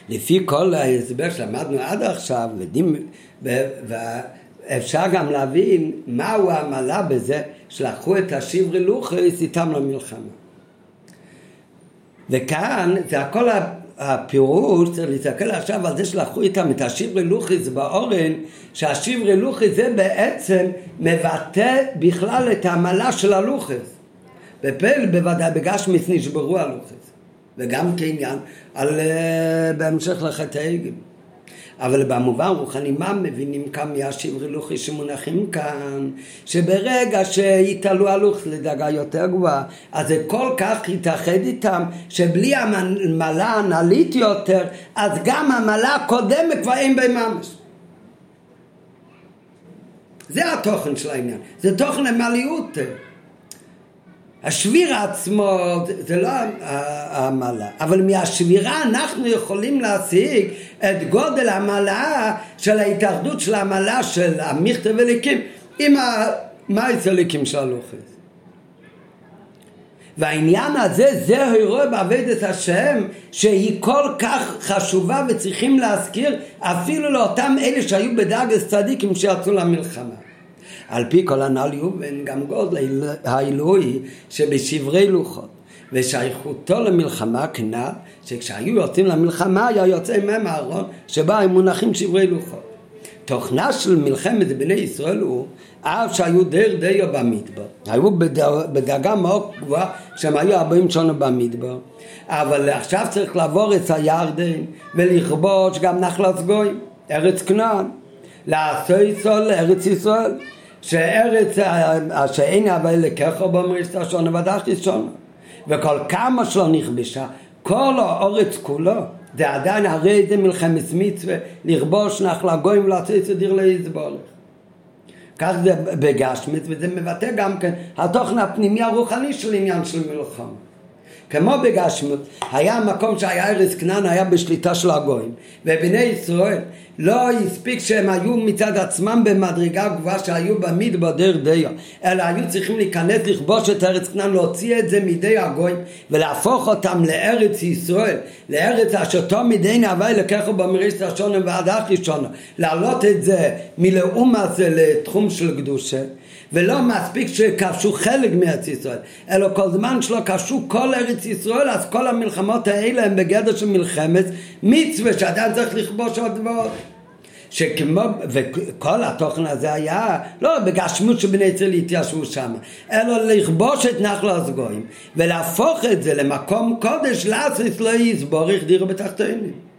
לפי כל ההסבר שלמדנו עד עכשיו, ודין, ואפשר גם להבין מהו העמלה בזה שלקחו את השברי לוחס איתם למלחמה. וכאן זה הכל הפירוש, צריך להסתכל עכשיו על זה שלקחו איתם את השברי לוחס באורן, שהשברי לוחס זה בעצם מבטא בכלל את העמלה של הלוחס. בפל בוודאי בגשמיס נשברו הלוחס וגם כעניין על, uh, בהמשך לחטא העגל. אבל במובן רוחני מה מבינים כאן מהשברי לוחי שמונחים כאן? שברגע שהתעלו הלוחס לדרגה יותר גבוהה אז זה כל כך התאחד איתם שבלי המעלה הנלית יותר אז גם המעלה הקודמת כבר אין בהם ממש. זה התוכן של העניין. זה תוכן המעליות השביר עצמו זה לא המעלה, אבל מהשבירה אנחנו יכולים להשיג את גודל המעלה של ההתאחדות של המעלה של המכתב אליקים עם המייס אליקים של הלוחס. והעניין הזה זה הרואה בעבודת השם שהיא כל כך חשובה וצריכים להזכיר אפילו לאותם אלה שהיו בדאגס צדיקים שיצאו למלחמה. על פי כל הנ"ל יובן גם גודל האלוהי שבשברי לוחות. ושייכותו למלחמה כנ"ל שכשהיו יוצאים למלחמה היה יוצא מהם הארון שבה הם מונחים שברי לוחות. תוכנה של מלחמת בני ישראל הוא אף שהיו דר דיו במדבר. היו בדאגה מאוד גבוהה כשהם היו ארבעים שנה במדבר. אבל עכשיו צריך לעבור את הירדן ולכבוש גם נחלת גויים ארץ כנען. לעשו ישראל לארץ ישראל שארץ שאין אבל לקחו במריסת השונה ודחת שונה וכל כמה שלא נכבשה כל האורץ כולו זה עדיין הרי זה מלחמת מצווה לכבוש נחלה גויים ולעשות את דיר להסבורך כך זה בגשמית וזה מבטא גם כן התוכן הפנימי הרוחני של עניין של מלחמה כמו בגשמות, היה מקום שהיה ארץ כנען, היה בשליטה של הגויים, ובני ישראל לא הספיק שהם היו מצד עצמם במדרגה גבוהה שהיו במדבר דיו, אלא היו צריכים להיכנס לכבוש את ארץ כנען, להוציא את זה מידי הגויים ולהפוך אותם לארץ ישראל, לארץ אשר תום מדי נהווי לקחו במריסת השונה ועד אחי שונה, להעלות את זה מלאום הזה לתחום של קדושה ולא מספיק שכבשו חלק מארץ ישראל, אלא כל זמן שלא כבשו כל ארץ ישראל, אז כל המלחמות האלה הם בגדר של מלחמת מצווה, שאדם צריך לכבוש עוד ועוד. שכמו, וכל התוכן הזה היה לא בגשמות שבני ישראל התיישבו שם, אלא לכבוש את נחל הסגויים ולהפוך את זה למקום קודש לאסיס לא יסבורך דירו בתחתונים.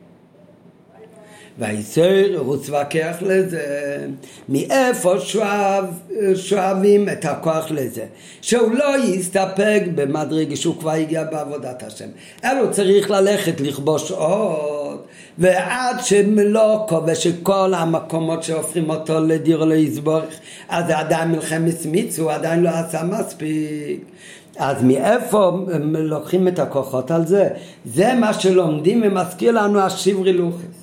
והיסר רוץ וכח לזה מאיפה שואב, שואבים את הכוח לזה שהוא לא יסתפק במדרגה שהוא כבר הגיע בעבודת השם אלא צריך ללכת לכבוש עוד ועד שמלוא כובש כל המקומות שהופכים אותו לדיר להסבורך, אז זה עדיין מלחמת מיצו, הוא עדיין לא עשה מספיק. אז מאיפה לוקחים את הכוחות על זה? זה מה שלומדים ומזכיר לנו השברי לוחס.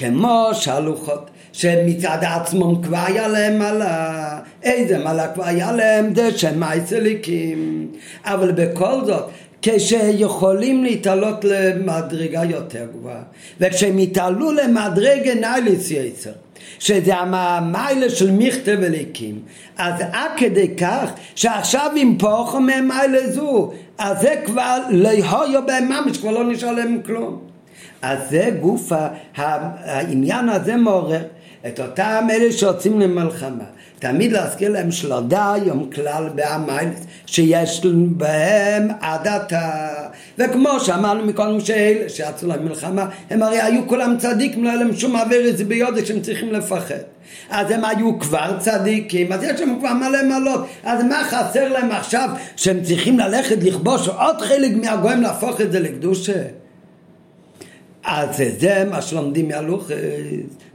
כמו שהלוחות שמצד עצמם כבר היה להם מעלה, איזה מעלה כבר היה להם? שהם מייסליקים. אבל בכל זאת, כשיכולים להתעלות למדרגה יותר גבוהה, וכשהם יתעלו למדרגה נייליס יצר, שזה המיילה של מכתב אליקים, אז עד כדי כך שעכשיו אם פוחו ממיילה זו, אז זה כבר יהיו בהם ממש, כבר לא נשאר להם כלום. אז זה גוף העניין הזה מעורר את אותם אלה שיוצאים למלחמה. תמיד להזכיר להם שלא די יום כלל בעמיילס שיש בהם עד עתה וכמו שאמרנו מקודם שאלה שיצאו למלחמה הם הרי היו כולם צדיקים לא היה להם שום איזה ביודע שהם צריכים לפחד. אז הם היו כבר צדיקים אז יש להם כבר מלא מלות אז מה חסר להם עכשיו שהם צריכים ללכת לכבוש עוד חלק מהגויים להפוך את זה לקדושה אז זה מה שלומדים מהלוחס,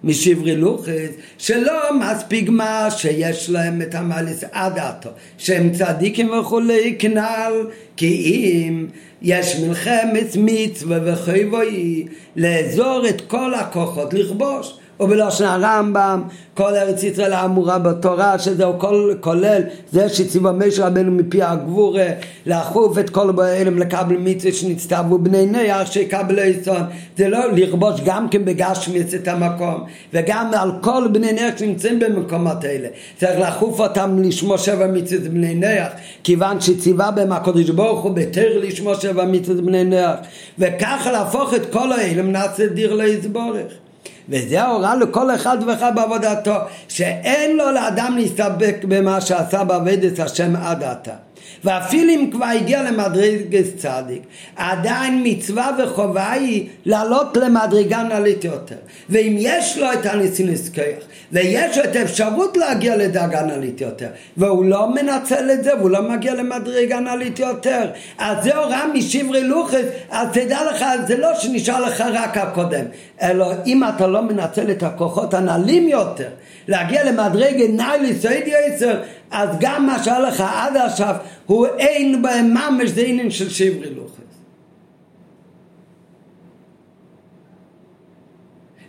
משברי לוחס, שלא מספיק מה שיש להם את המאליס עד עתו, שהם צדיקים וכולי כנ"ל, כי אם יש מלחמת מצווה וחייבוי לאזור את כל הכוחות לכבוש ובלושן הרמב"ם כל ארץ ישראל האמורה בתורה שזהו כל, כולל זה שציווה משה רבנו מפי הגבור לאכוף את כל באלם לקבל מצווה שנצטוו בני נח שיקבל עיסון זה לא לכבוש גם כן בגשמיץ את המקום וגם על כל בני נח שנמצאים במקומות האלה. צריך לאכוף אותם לשמור שבע מצוות בני נח כיוון שציווה בהם הקדוש ברוך הוא בתר לשמור שבע מצוות בני נח וככה להפוך את כל האלם נעשה דיר להסבורך וזה ההוראה לכל אחד ואחד בעבודתו, שאין לו לאדם להסתפק במה שעשה בעבודת השם עד עתה. ואפילו אם כבר הגיע למדרגת צדיק, עדיין מצווה וחובה היא לעלות למדרגה נעלית יותר. ואם יש לו את הניסינוס כיח, ויש לו את האפשרות להגיע לדרגה נעלית יותר, והוא לא מנצל את זה, והוא לא מגיע למדרגה נעלית יותר, אז זה הוראה משברי לוחס, אז תדע לך, זה לא שנשאר לך רק הקודם, אלא אם אתה לא מנצל את הכוחות הנעלים יותר, להגיע למדרגה נעלית סיידי עשר, אז גם מה שהיה לך עד עכשיו הוא אין בהם ממש זה עניין של שברי לוחס.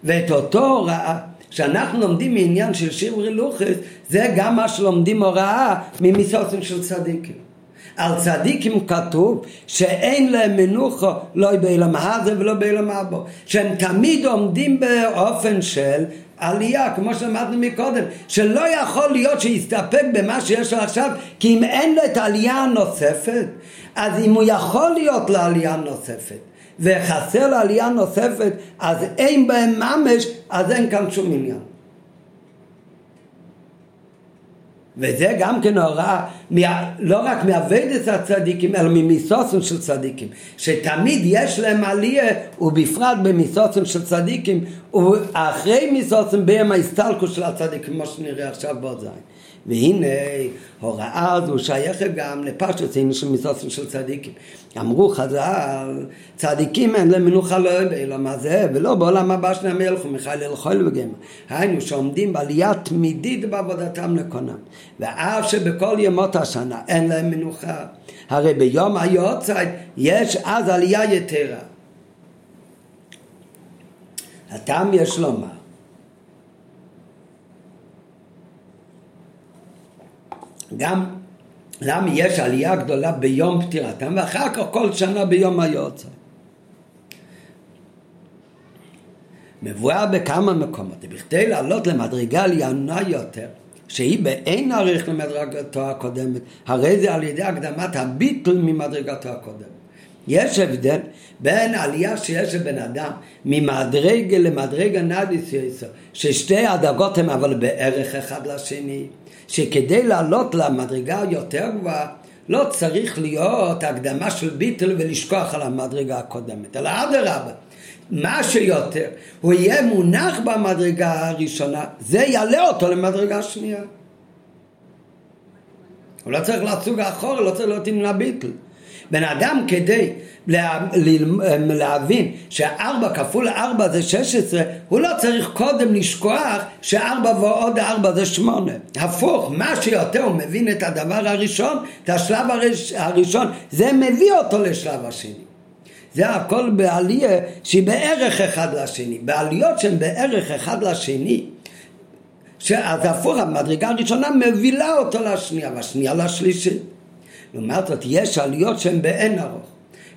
ואת אותו הוראה שאנחנו לומדים מעניין של שברי לוחס זה גם מה שלומדים הוראה ממיסוסים של צדיקים. על צדיקים כתוב שאין להם מנוחה לא בעולם הזה ולא בעולם הבא שהם תמיד עומדים באופן של עלייה, כמו שאמרנו מקודם, שלא יכול להיות שיסתפק במה שיש לו עכשיו, כי אם אין לו את העלייה הנוספת, אז אם הוא יכול להיות לעלייה נוספת, וחסר לעלייה נוספת, אז אין בהם ממש, אז אין כאן שום עניין. וזה גם כן הוראה לא רק מאבדת הצדיקים אלא ממיסוסים של צדיקים שתמיד יש להם עלייה ובפרט במיסוסים של צדיקים ואחרי מיסוסים בהם ההסתלקות של הצדיקים כמו שנראה עכשיו בעוד זין והנה הוראה הזו שייכת גם לפשט הנה של מיסוסים של צדיקים. אמרו חז"ל צדיקים הם למנוחה לא בעולם הזה ולא בעולם הבא שני המלך ומיכאל אלחול וגמר היינו שעומדים בעלייה תמידית בעבודתם לקונם ואף שבכל ימות השנה אין להם מנוחה. הרי ביום היוצאי יש אז עלייה יתרה. הטעם יש לומר גם למה יש עלייה גדולה ביום פטירתם ואחר כך כל שנה ביום היוצא. מבואר בכמה מקומות, בכדי לעלות למדרגה עליונה יותר, שהיא באין עריך למדרגתו הקודמת, הרי זה על ידי הקדמת הביטול ממדרגתו הקודמת. יש הבדל בין עלייה שיש לבן אדם ממדרגה למדרגה נדיס יסר, ששתי הדרגות הן אבל בערך אחד לשני. שכדי לעלות למדרגה יותר גבוהה לא צריך להיות הקדמה של ביטל ולשכוח על המדרגה הקודמת, אלא אדרבה. מה שיותר, הוא יהיה מונח במדרגה הראשונה, זה יעלה אותו למדרגה השנייה. הוא לא צריך לצוג אחורה, לא צריך להיות עם הביטל. בן אדם כדי לה, לה, להבין שארבע כפול ארבע זה שש עשרה, הוא לא צריך קודם לשכוח שארבע ועוד ארבע זה שמונה. הפוך, מה שיותר הוא מבין את הדבר הראשון, את השלב הראש, הראשון, זה מביא אותו לשלב השני. זה הכל בעלייה שהיא בערך אחד לשני. בעליות שהן בערך אחד לשני, אז הפוך, המדרגה הראשונה מבילה אותו לשנייה, והשנייה לשלישית. לעומת זאת, יש עליות שהן באין ארוך.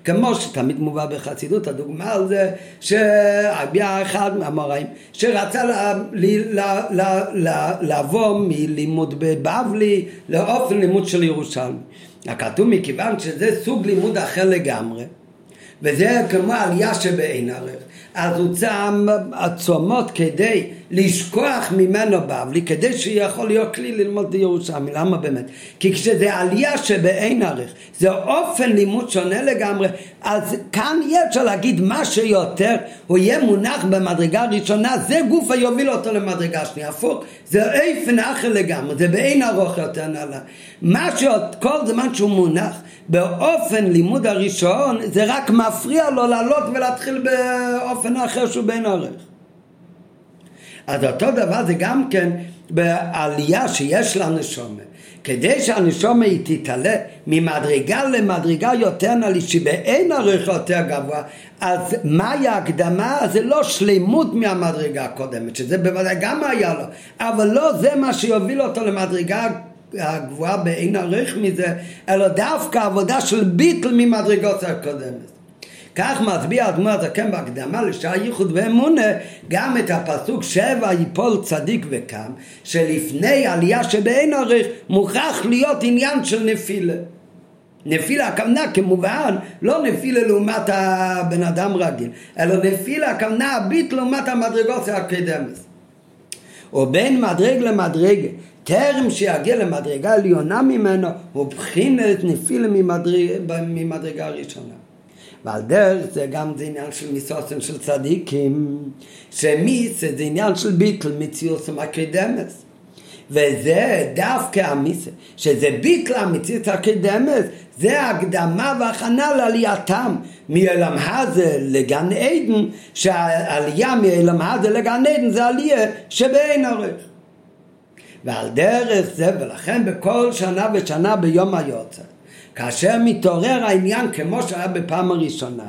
כמו שתמיד מובא בחסידות, הדוגמה על זה שהביע אחד מהמוראים שרצה לה, לה, לה, לעבור מלימוד בבבלי לאופן לימוד של ירושלמי. הכתוב מכיוון שזה סוג לימוד אחר לגמרי וזה כמו עלייה שבאין ערך אז הוא צם עצומות כדי לשכוח ממנו בבלי, כדי שיכול להיות כלי ללמוד ירושלמי. למה באמת? כי כשזה עלייה שבאין ערך, זה אופן לימוד שונה לגמרי, אז כאן יהיה אפשר להגיד מה שיותר, הוא יהיה מונח במדרגה ראשונה, זה גוף היוביל אותו למדרגה שנייה. הפוך, זה איפן אחר לגמרי, זה באין ארוך יותר נעלה. מה שעוד, כל זמן שהוא מונח באופן לימוד הראשון, זה רק מפריע לו לעלות ולהתחיל באופן אחר שהוא באין ערך. אז אותו דבר זה גם כן בעלייה שיש לנשומה. כדי שהנשומה היא תתעלה ממדרגה למדרגה יותר נעלי, שבאין ערך יותר גבוה, אז מהי ההקדמה? זה לא שלמות מהמדרגה הקודמת, שזה בוודאי גם היה לו, אבל לא זה מה שיוביל אותו למדרגה הגבוהה באין ערך מזה, אלא דווקא עבודה של ביטל ממדרגות הקודמת. כך מצביע האדמו"ר הזקן בהקדמה לשעה ייחוד ואמונה גם את הפסוק שבע יפול צדיק וקם שלפני עלייה שבאין ערך מוכרח להיות עניין של נפילה. נפילה הכוונה כמובן לא נפילה לעומת הבן אדם רגיל אלא נפילה הכוונה הביט לעומת המדרגות הקדמת ובין מדרג למדרג טרם שיגיע למדרגה עליונה ממנו הוא בחינת נפילה ממדרגה ראשונה ועל דרך זה גם זה עניין של מיסוסן של צדיקים, שמיס זה עניין של ביטל מציאות הקדמס. וזה דווקא המיסה, שזה ביטל המציאות הקדמס, זה ההקדמה והכנה לעלייתם מאלם הזה לגן עדן, שהעלייה מאלם הזה לגן עדן זה עלייה שבאין ערך. ועל דרך זה, ולכן בכל שנה ושנה ביום היוצא, כאשר מתעורר העניין כמו שהיה בפעם הראשונה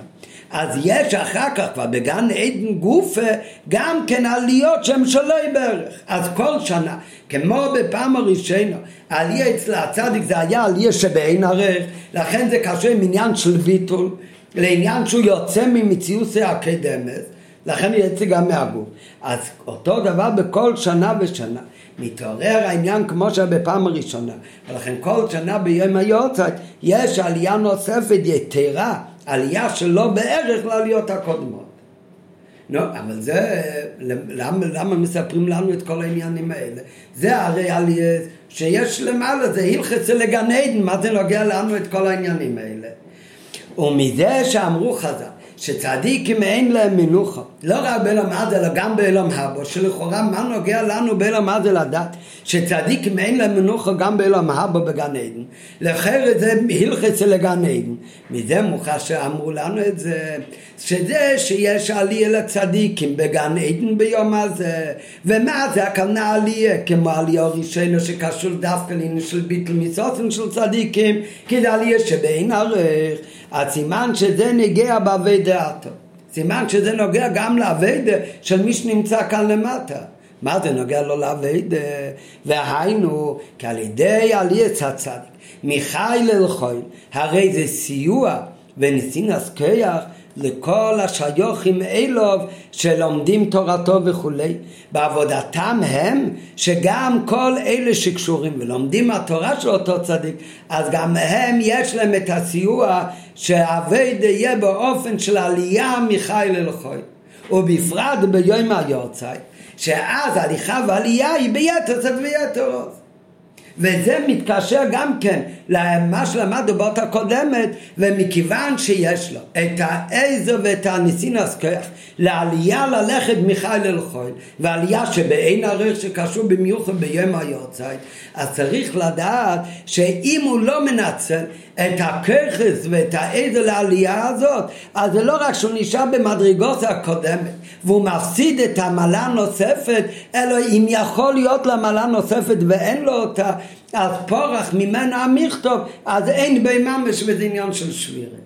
אז יש אחר כך כבר בגן עדן גופה גם כן עליות שהן שלא בערך. אז כל שנה כמו בפעם הראשונה עלייה אצל הצדיק זה היה עלייה שבאין ערך לכן זה קשה עם עניין של ויטול לעניין שהוא יוצא ממציאות הקדמת לכן יצא גם מהגוף. אז אותו דבר בכל שנה ושנה מתעורר העניין כמו שהיה בפעם הראשונה ולכן כל שנה ביום היורצייט יש עלייה נוספת יתרה עלייה שלא בערך לעליות הקודמות נו, אבל זה, למה, למה מספרים לנו את כל העניינים האלה? זה הרי עלייה שיש למעלה, זה הלכס לגן עדן, מה זה נוגע לנו את כל העניינים האלה? ומזה שאמרו חז"ל שצדיקים אין להם מנוחה, לא רק בעולם עד אלא גם בעולם הבא, שלכאורה מה נוגע לנו בעולם עד לדעת שצדיקים אין להם מנוחה גם בעולם הבא בגן עדן, לאחרת זה הלכס לגן עדן, מזה מוכר שאמרו לנו את זה, שזה שיש עלייה לצדיקים בגן עדן ביום הזה, ומה זה הכוונה עלייה, כמו עלייה ראשונה שקשור דווקא לעניין של ביטל מסופן של צדיקים, כי זה עלייה שבין ערך הסימן שזה נגיע באבי דעתו. סימן שזה נוגע גם לאביידה של מי שנמצא כאן למטה. מה זה נוגע לו לאביידה? והיינו, כי על ידי עליית הצדיק, מחיל אל חויל, הרי זה סיוע וניסינס כיח לכל השיוכים אלוב שלומדים תורתו וכולי. בעבודתם הם שגם כל אלה שקשורים ולומדים התורה של אותו צדיק, אז גם הם יש להם את הסיוע שהאבד יהיה באופן של עלייה מחיל אל. ובפרט ביום היורצייט, שאז הליכה ועלייה היא ביתר צד ויתר עוז. וזה מתקשר גם כן למה שלמדנו באותה קודמת, ומכיוון שיש לו את העזר ואת הניסין הסכח לעלייה ללכת מחייל אל חול, ועלייה שבאין ערך שקשור במיוחד ביום היורצייט, אז צריך לדעת שאם הוא לא מנצל את הככס ואת העזר לעלייה הזאת, אז זה לא רק שהוא נשאר במדרגות הקודמת, והוא מפסיד את המעלה הנוספת, אלא אם יכול להיות לה מעלה נוספת ואין לו אותה, אז פורח ממנו המכתוב, אז אין בי ממש וזה עניין של שבירה.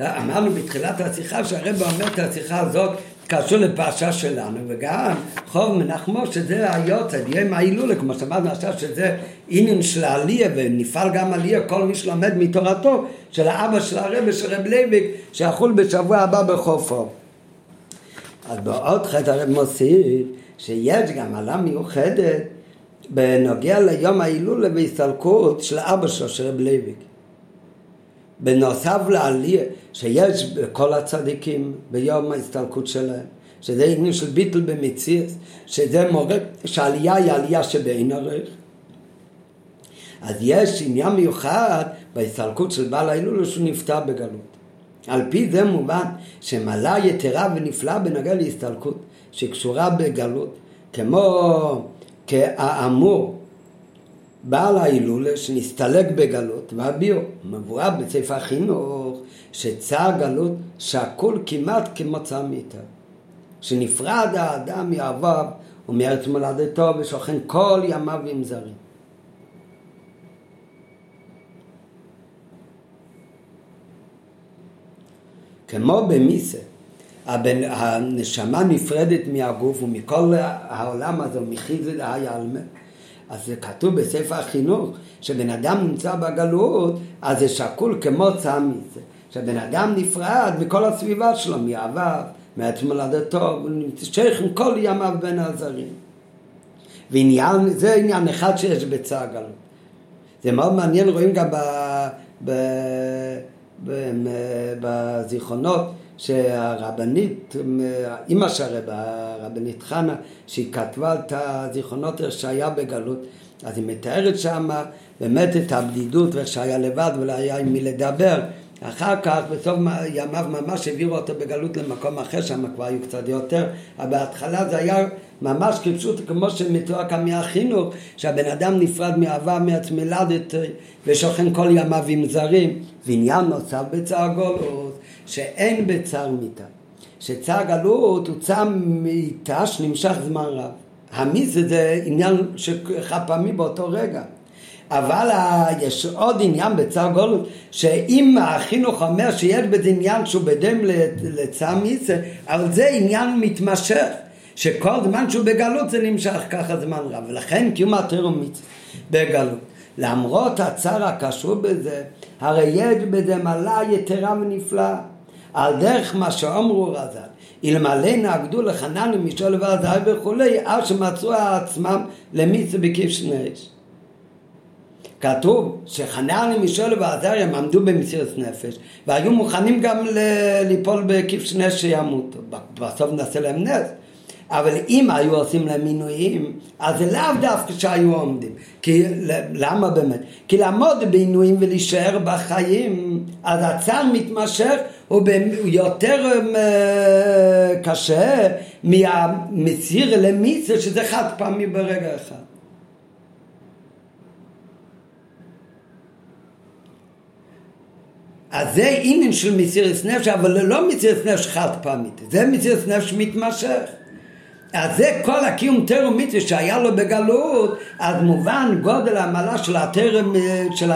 אמרנו בתחילת השיחה שהרב אומר את השיחה הזאת קשור לפרשה שלנו וגם חוב מנחמו שזה היוצא, יום ההילולה כמו שאמרנו עכשיו שזה עניין של העלייה ונפעל גם עלייה כל מי שלומד מתורתו של האבא של הרב של רב לייביק שיחול בשבוע הבא בחופו. אז בעוד חטא הרב מוסיף שיש גם עלייה מיוחדת בנוגע ליום ההילולה והסתלקות של אבא שלו של רב לייביק בנוסף לעלייה שיש בכל הצדיקים ביום ההסתלקות שלהם, שזה עניין של ביטל במציאות, שזה מורה שעלייה היא עלייה שבאין ערך. אז יש עניין מיוחד בהסתלקות של בעל ההילולה שהוא נפטר בגלות. על פי זה מובן שמעלה יתרה ונפלאה בנוגע להסתלקות, שקשורה בגלות, כמו כאמור בעל ההילולה שנסתלק בגלות, והביאו, מבואר בספר החינוך, שצער גלות שהכל כמעט כמוצא מאיתנו. שנפרד האדם מאהביו ומארץ מולדתו ושוכן כל ימיו עם זרים. כמו במיסה, הנשמה נפרדת מהגוף ומכל העולם הזה, מחיז היעלמה. אז זה כתוב בספר החינוך, שבן אדם נמצא בגלות, אז זה שקול כמו מזה. שבן אדם נפרד מכל הסביבה שלו, מאהבה, מעץ מולדתו, הוא נמשך עם כל ימיו בין הזרים. ועניין, זה עניין אחד שיש הגלות. זה מאוד מעניין, רואים גם ב, ב, ב, בזיכרונות שהרבנית, אימא של הרב, הרבנית חנה, שהיא כתבה את הזיכרונות שהיה בגלות, אז היא מתארת שמה באמת את הבדידות ואיך שהיה לבד ולא היה עם מי לדבר. אחר כך, בסוף ימיו ממש העבירו אותו בגלות למקום אחר, שם כבר היו קצת יותר, אבל בהתחלה זה היה ממש כפשוט כמו שמתואר כאן מהחינוך, שהבן אדם נפרד מאהבה מעצמלדת ושוכן כל ימיו עם זרים. ועניין נוסף בצער גולות, שאין בצער מיתה. שצער גלות הוא צער מיתה שנמשך זמן רב. המיס זה עניין שחד פעמי באותו רגע. אבל יש עוד עניין בצער גולות, שאם החינוך אומר שיש בזה עניין שהוא בדם לצער מיסה, אבל זה עניין מתמשך, שכל זמן שהוא בגלות זה נמשך ככה זמן רב, ולכן קיום מצווה בגלות. למרות הצער הקשור בזה, הרי יש בזה מעלה יתרה ונפלאה. על דרך מה שאומרו רז"ל, אלמלא נהגדו לחנן ומשול ועזר וכולי, עד שמצאו עצמם למיצו בכיף שני אש. כתוב שחנן ומשול ועזר הם עמדו במסירת נפש והיו מוכנים גם ליפול בכיף שני שימותו. בסוף נעשה להם נס. אבל אם היו עושים להם מינויים, אז לאו דווקא שהיו עומדים. כי, למה באמת? כי לעמוד בעינויים ולהישאר בחיים, אז הצער מתמשך הוא יותר אה, קשה מהמציר למיצה, שזה חד פעמי ברגע אחד. אז זה עניין של מסירת נפש, אבל לא מסירת נפש חד פעמית, זה מסירת נפש מתמשך. אז זה כל הקיום תרם מצווה שהיה לו בגלות, אז מובן גודל המעלה של התרם, של,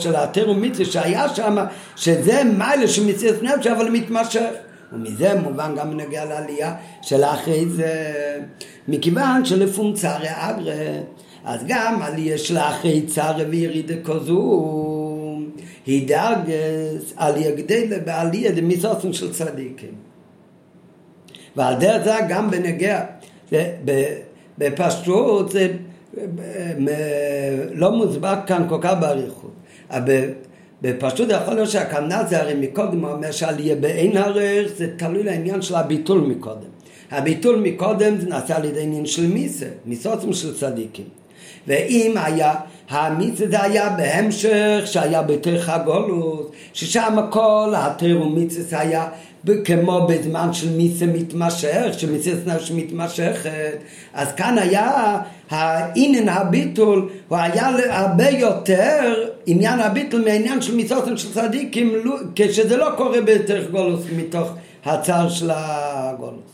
של מצווה שהיה שם, שזה מיילה של מציאות נפש, אבל מתמשך. ומזה מובן גם בנוגע לעלייה של אחרי זה, מכיוון שלפום צרי אגרה, אז גם עלייה של אחרי צרי וירידה כזו, היא דרגס עלייה גדלה בעלייה דמיסוסן של צדיקים. ועל דרך זה גם בנגיע, בפשטות זה לא מוסבר כאן כל כך באריכות. בפשטות יכול להיות שהכוונה זה הרי מקודם אומר שעלייה באין ערך זה תלוי לעניין של הביטול מקודם. הביטול מקודם זה נעשה על ידי עניין של מיסה, מיסוסים של צדיקים. ואם היה, המיצה זה היה בהמשך שהיה בתוך הגולות, ששם כל התיר ומיצה היה כמו בזמן של מיצה מתמשך, שמיצה נפש מתמשכת, אז כאן היה העניין הביטול, הוא היה הרבה יותר עניין הביטול מהעניין של מצוות של צדיקים, כשזה לא קורה בתוך גולוס מתוך הצער של הגולוס.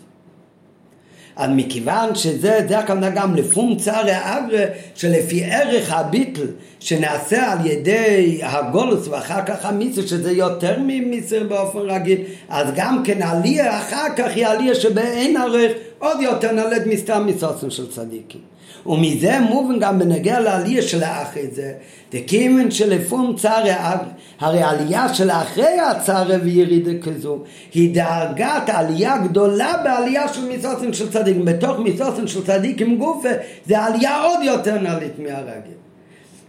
אז מכיוון שזה, זה הכוונה גם לפונקציה האגרה, שלפי ערך הביטל שנעשה על ידי הגולוס ואחר כך המיסר, שזה יותר ממיסר באופן רגיל, אז גם כן עלייה אחר כך היא עלייה שבאין ערך עוד יותר נולד מסתם מסוסם של צדיקים. ומזה מובן גם בנגיע לעלייה של אחרי זה, דכיוון שלפום צערי הרי עלייה של אחרי הצערי וירידה כזו היא דאגת עלייה גדולה בעלייה של מסוסן של צדיקים בתוך מסוסן של צדיקים גופה זה עלייה עוד יותר נעלית מהרגיל.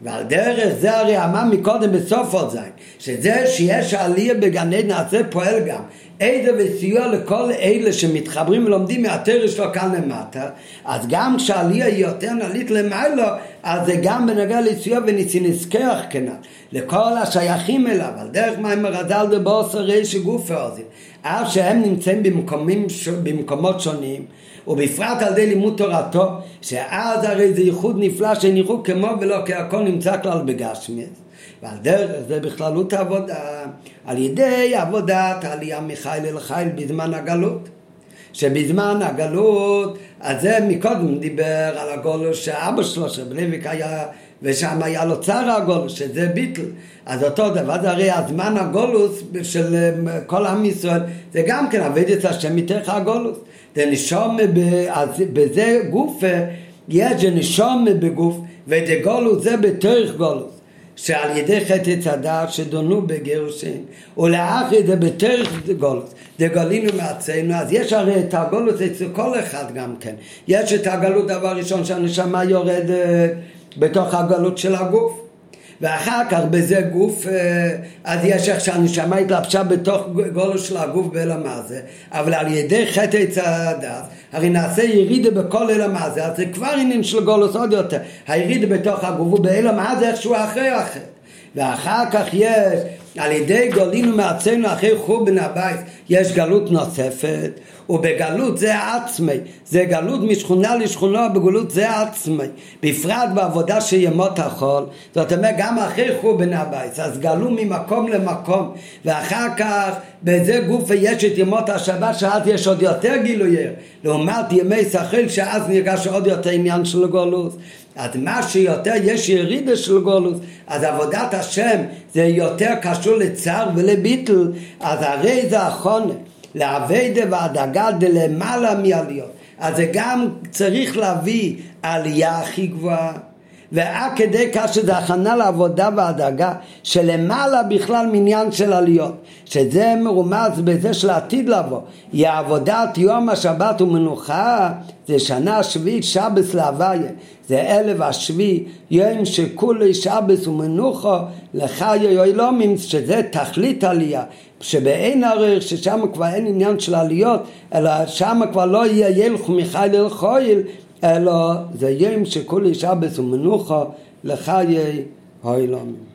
ועל דרך זה הרי אמר מקודם בסוף עוד זין, שזה שיש עלייה בגן עדן, זה פועל גם עדה וסיוע לכל אלה שמתחברים ולומדים מהתרא שלו כאן למטה, אז גם כשעלייה היא יותר נעלית למעלה, אז זה גם בנוגע לסיוע וניסינזכח כנ"ל, לכל השייכים אליו, על דרך מים רדל דבוסר רישי גופי עוזים, אף שהם נמצאים במקומים, במקומות שונים, ובפרט על ידי לימוד תורתו, שאז הרי זה ייחוד נפלא שנראו כמו ולא כי הכל נמצא כלל בגשמיאס. ועל דרך זה בכללות העבודה, על ידי עבודת העלייה מחיל אל חיל בזמן הגלות. שבזמן הגלות, אז זה מקודם דיבר על הגולוס שאבא שלו, שבלוויק היה, ושם היה לו צער הגולוס, שזה ביטל. אז אותו דבר, זה הרי הזמן הגולוס של כל עם ישראל, זה גם כן עבד את השם מתוך הגולוס. זה נשום, בזה גוף, יש נשום בגוף, ודגולוס זה בתוך גולוס. שעל ידי חטא צדק שדונו בגירושין ולאחרי זה בתוך גולוס דגלינו מעצנו אז יש הרי את הגולוס אצל כל אחד גם כן. יש את הגלות דבר ראשון שהנשמה יורדת בתוך הגלות של הגוף ואחר כך בזה גוף, אה, אז יש איך שהנשמה התלבשה בתוך גולו של הגוף באל המעשה, אבל על ידי חטא עץ הדת, הרי נעשה ירידה בכל אל המעשה, אז זה כבר עניין של גולוס עוד יותר, הירידה בתוך הגוף הוא באל המעשה איכשהו אחרי החטא. ואחר כך יש, על ידי גולינו מארצנו אחרי חורבן הבית, יש גלות נוספת, ובגלות זה עצמי, זה גלות משכונה לשכונה, בגלות זה עצמי, בפרט בעבודה של ימות החול, זאת אומרת גם אחרי חורבן הבית, אז גלו ממקום למקום, ואחר כך בזה גוף יש את ימות השבת, שאז יש עוד יותר גילויי, לעומת ימי שכיל, שאז נרגש עוד יותר עניין של גולות. אז מה שיותר יש ירידה של גולוס, אז עבודת השם זה יותר קשור לצער ולביטל, אז הרי זה החונה, לאביידה והדגה דלמעלה מעליות. אז זה גם צריך להביא עלייה הכי גבוהה. ועד כדי כך שזה הכנה לעבודה והדאגה שלמעלה בכלל מניין של עליות שזה מרומז בזה של העתיד לבוא היא עבודת יום השבת ומנוחה זה שנה שביעית שבס להוויה זה אלף השביעי יום שכולי שבס ומנוחה לחיי אילומים שזה תכלית עלייה שבאין ערך ששם כבר אין עניין של עליות אלא שם כבר לא יהיה ילכו מחיל אל חויל אלא זה יום שכל שבס ומנוחה לחיי העולמים.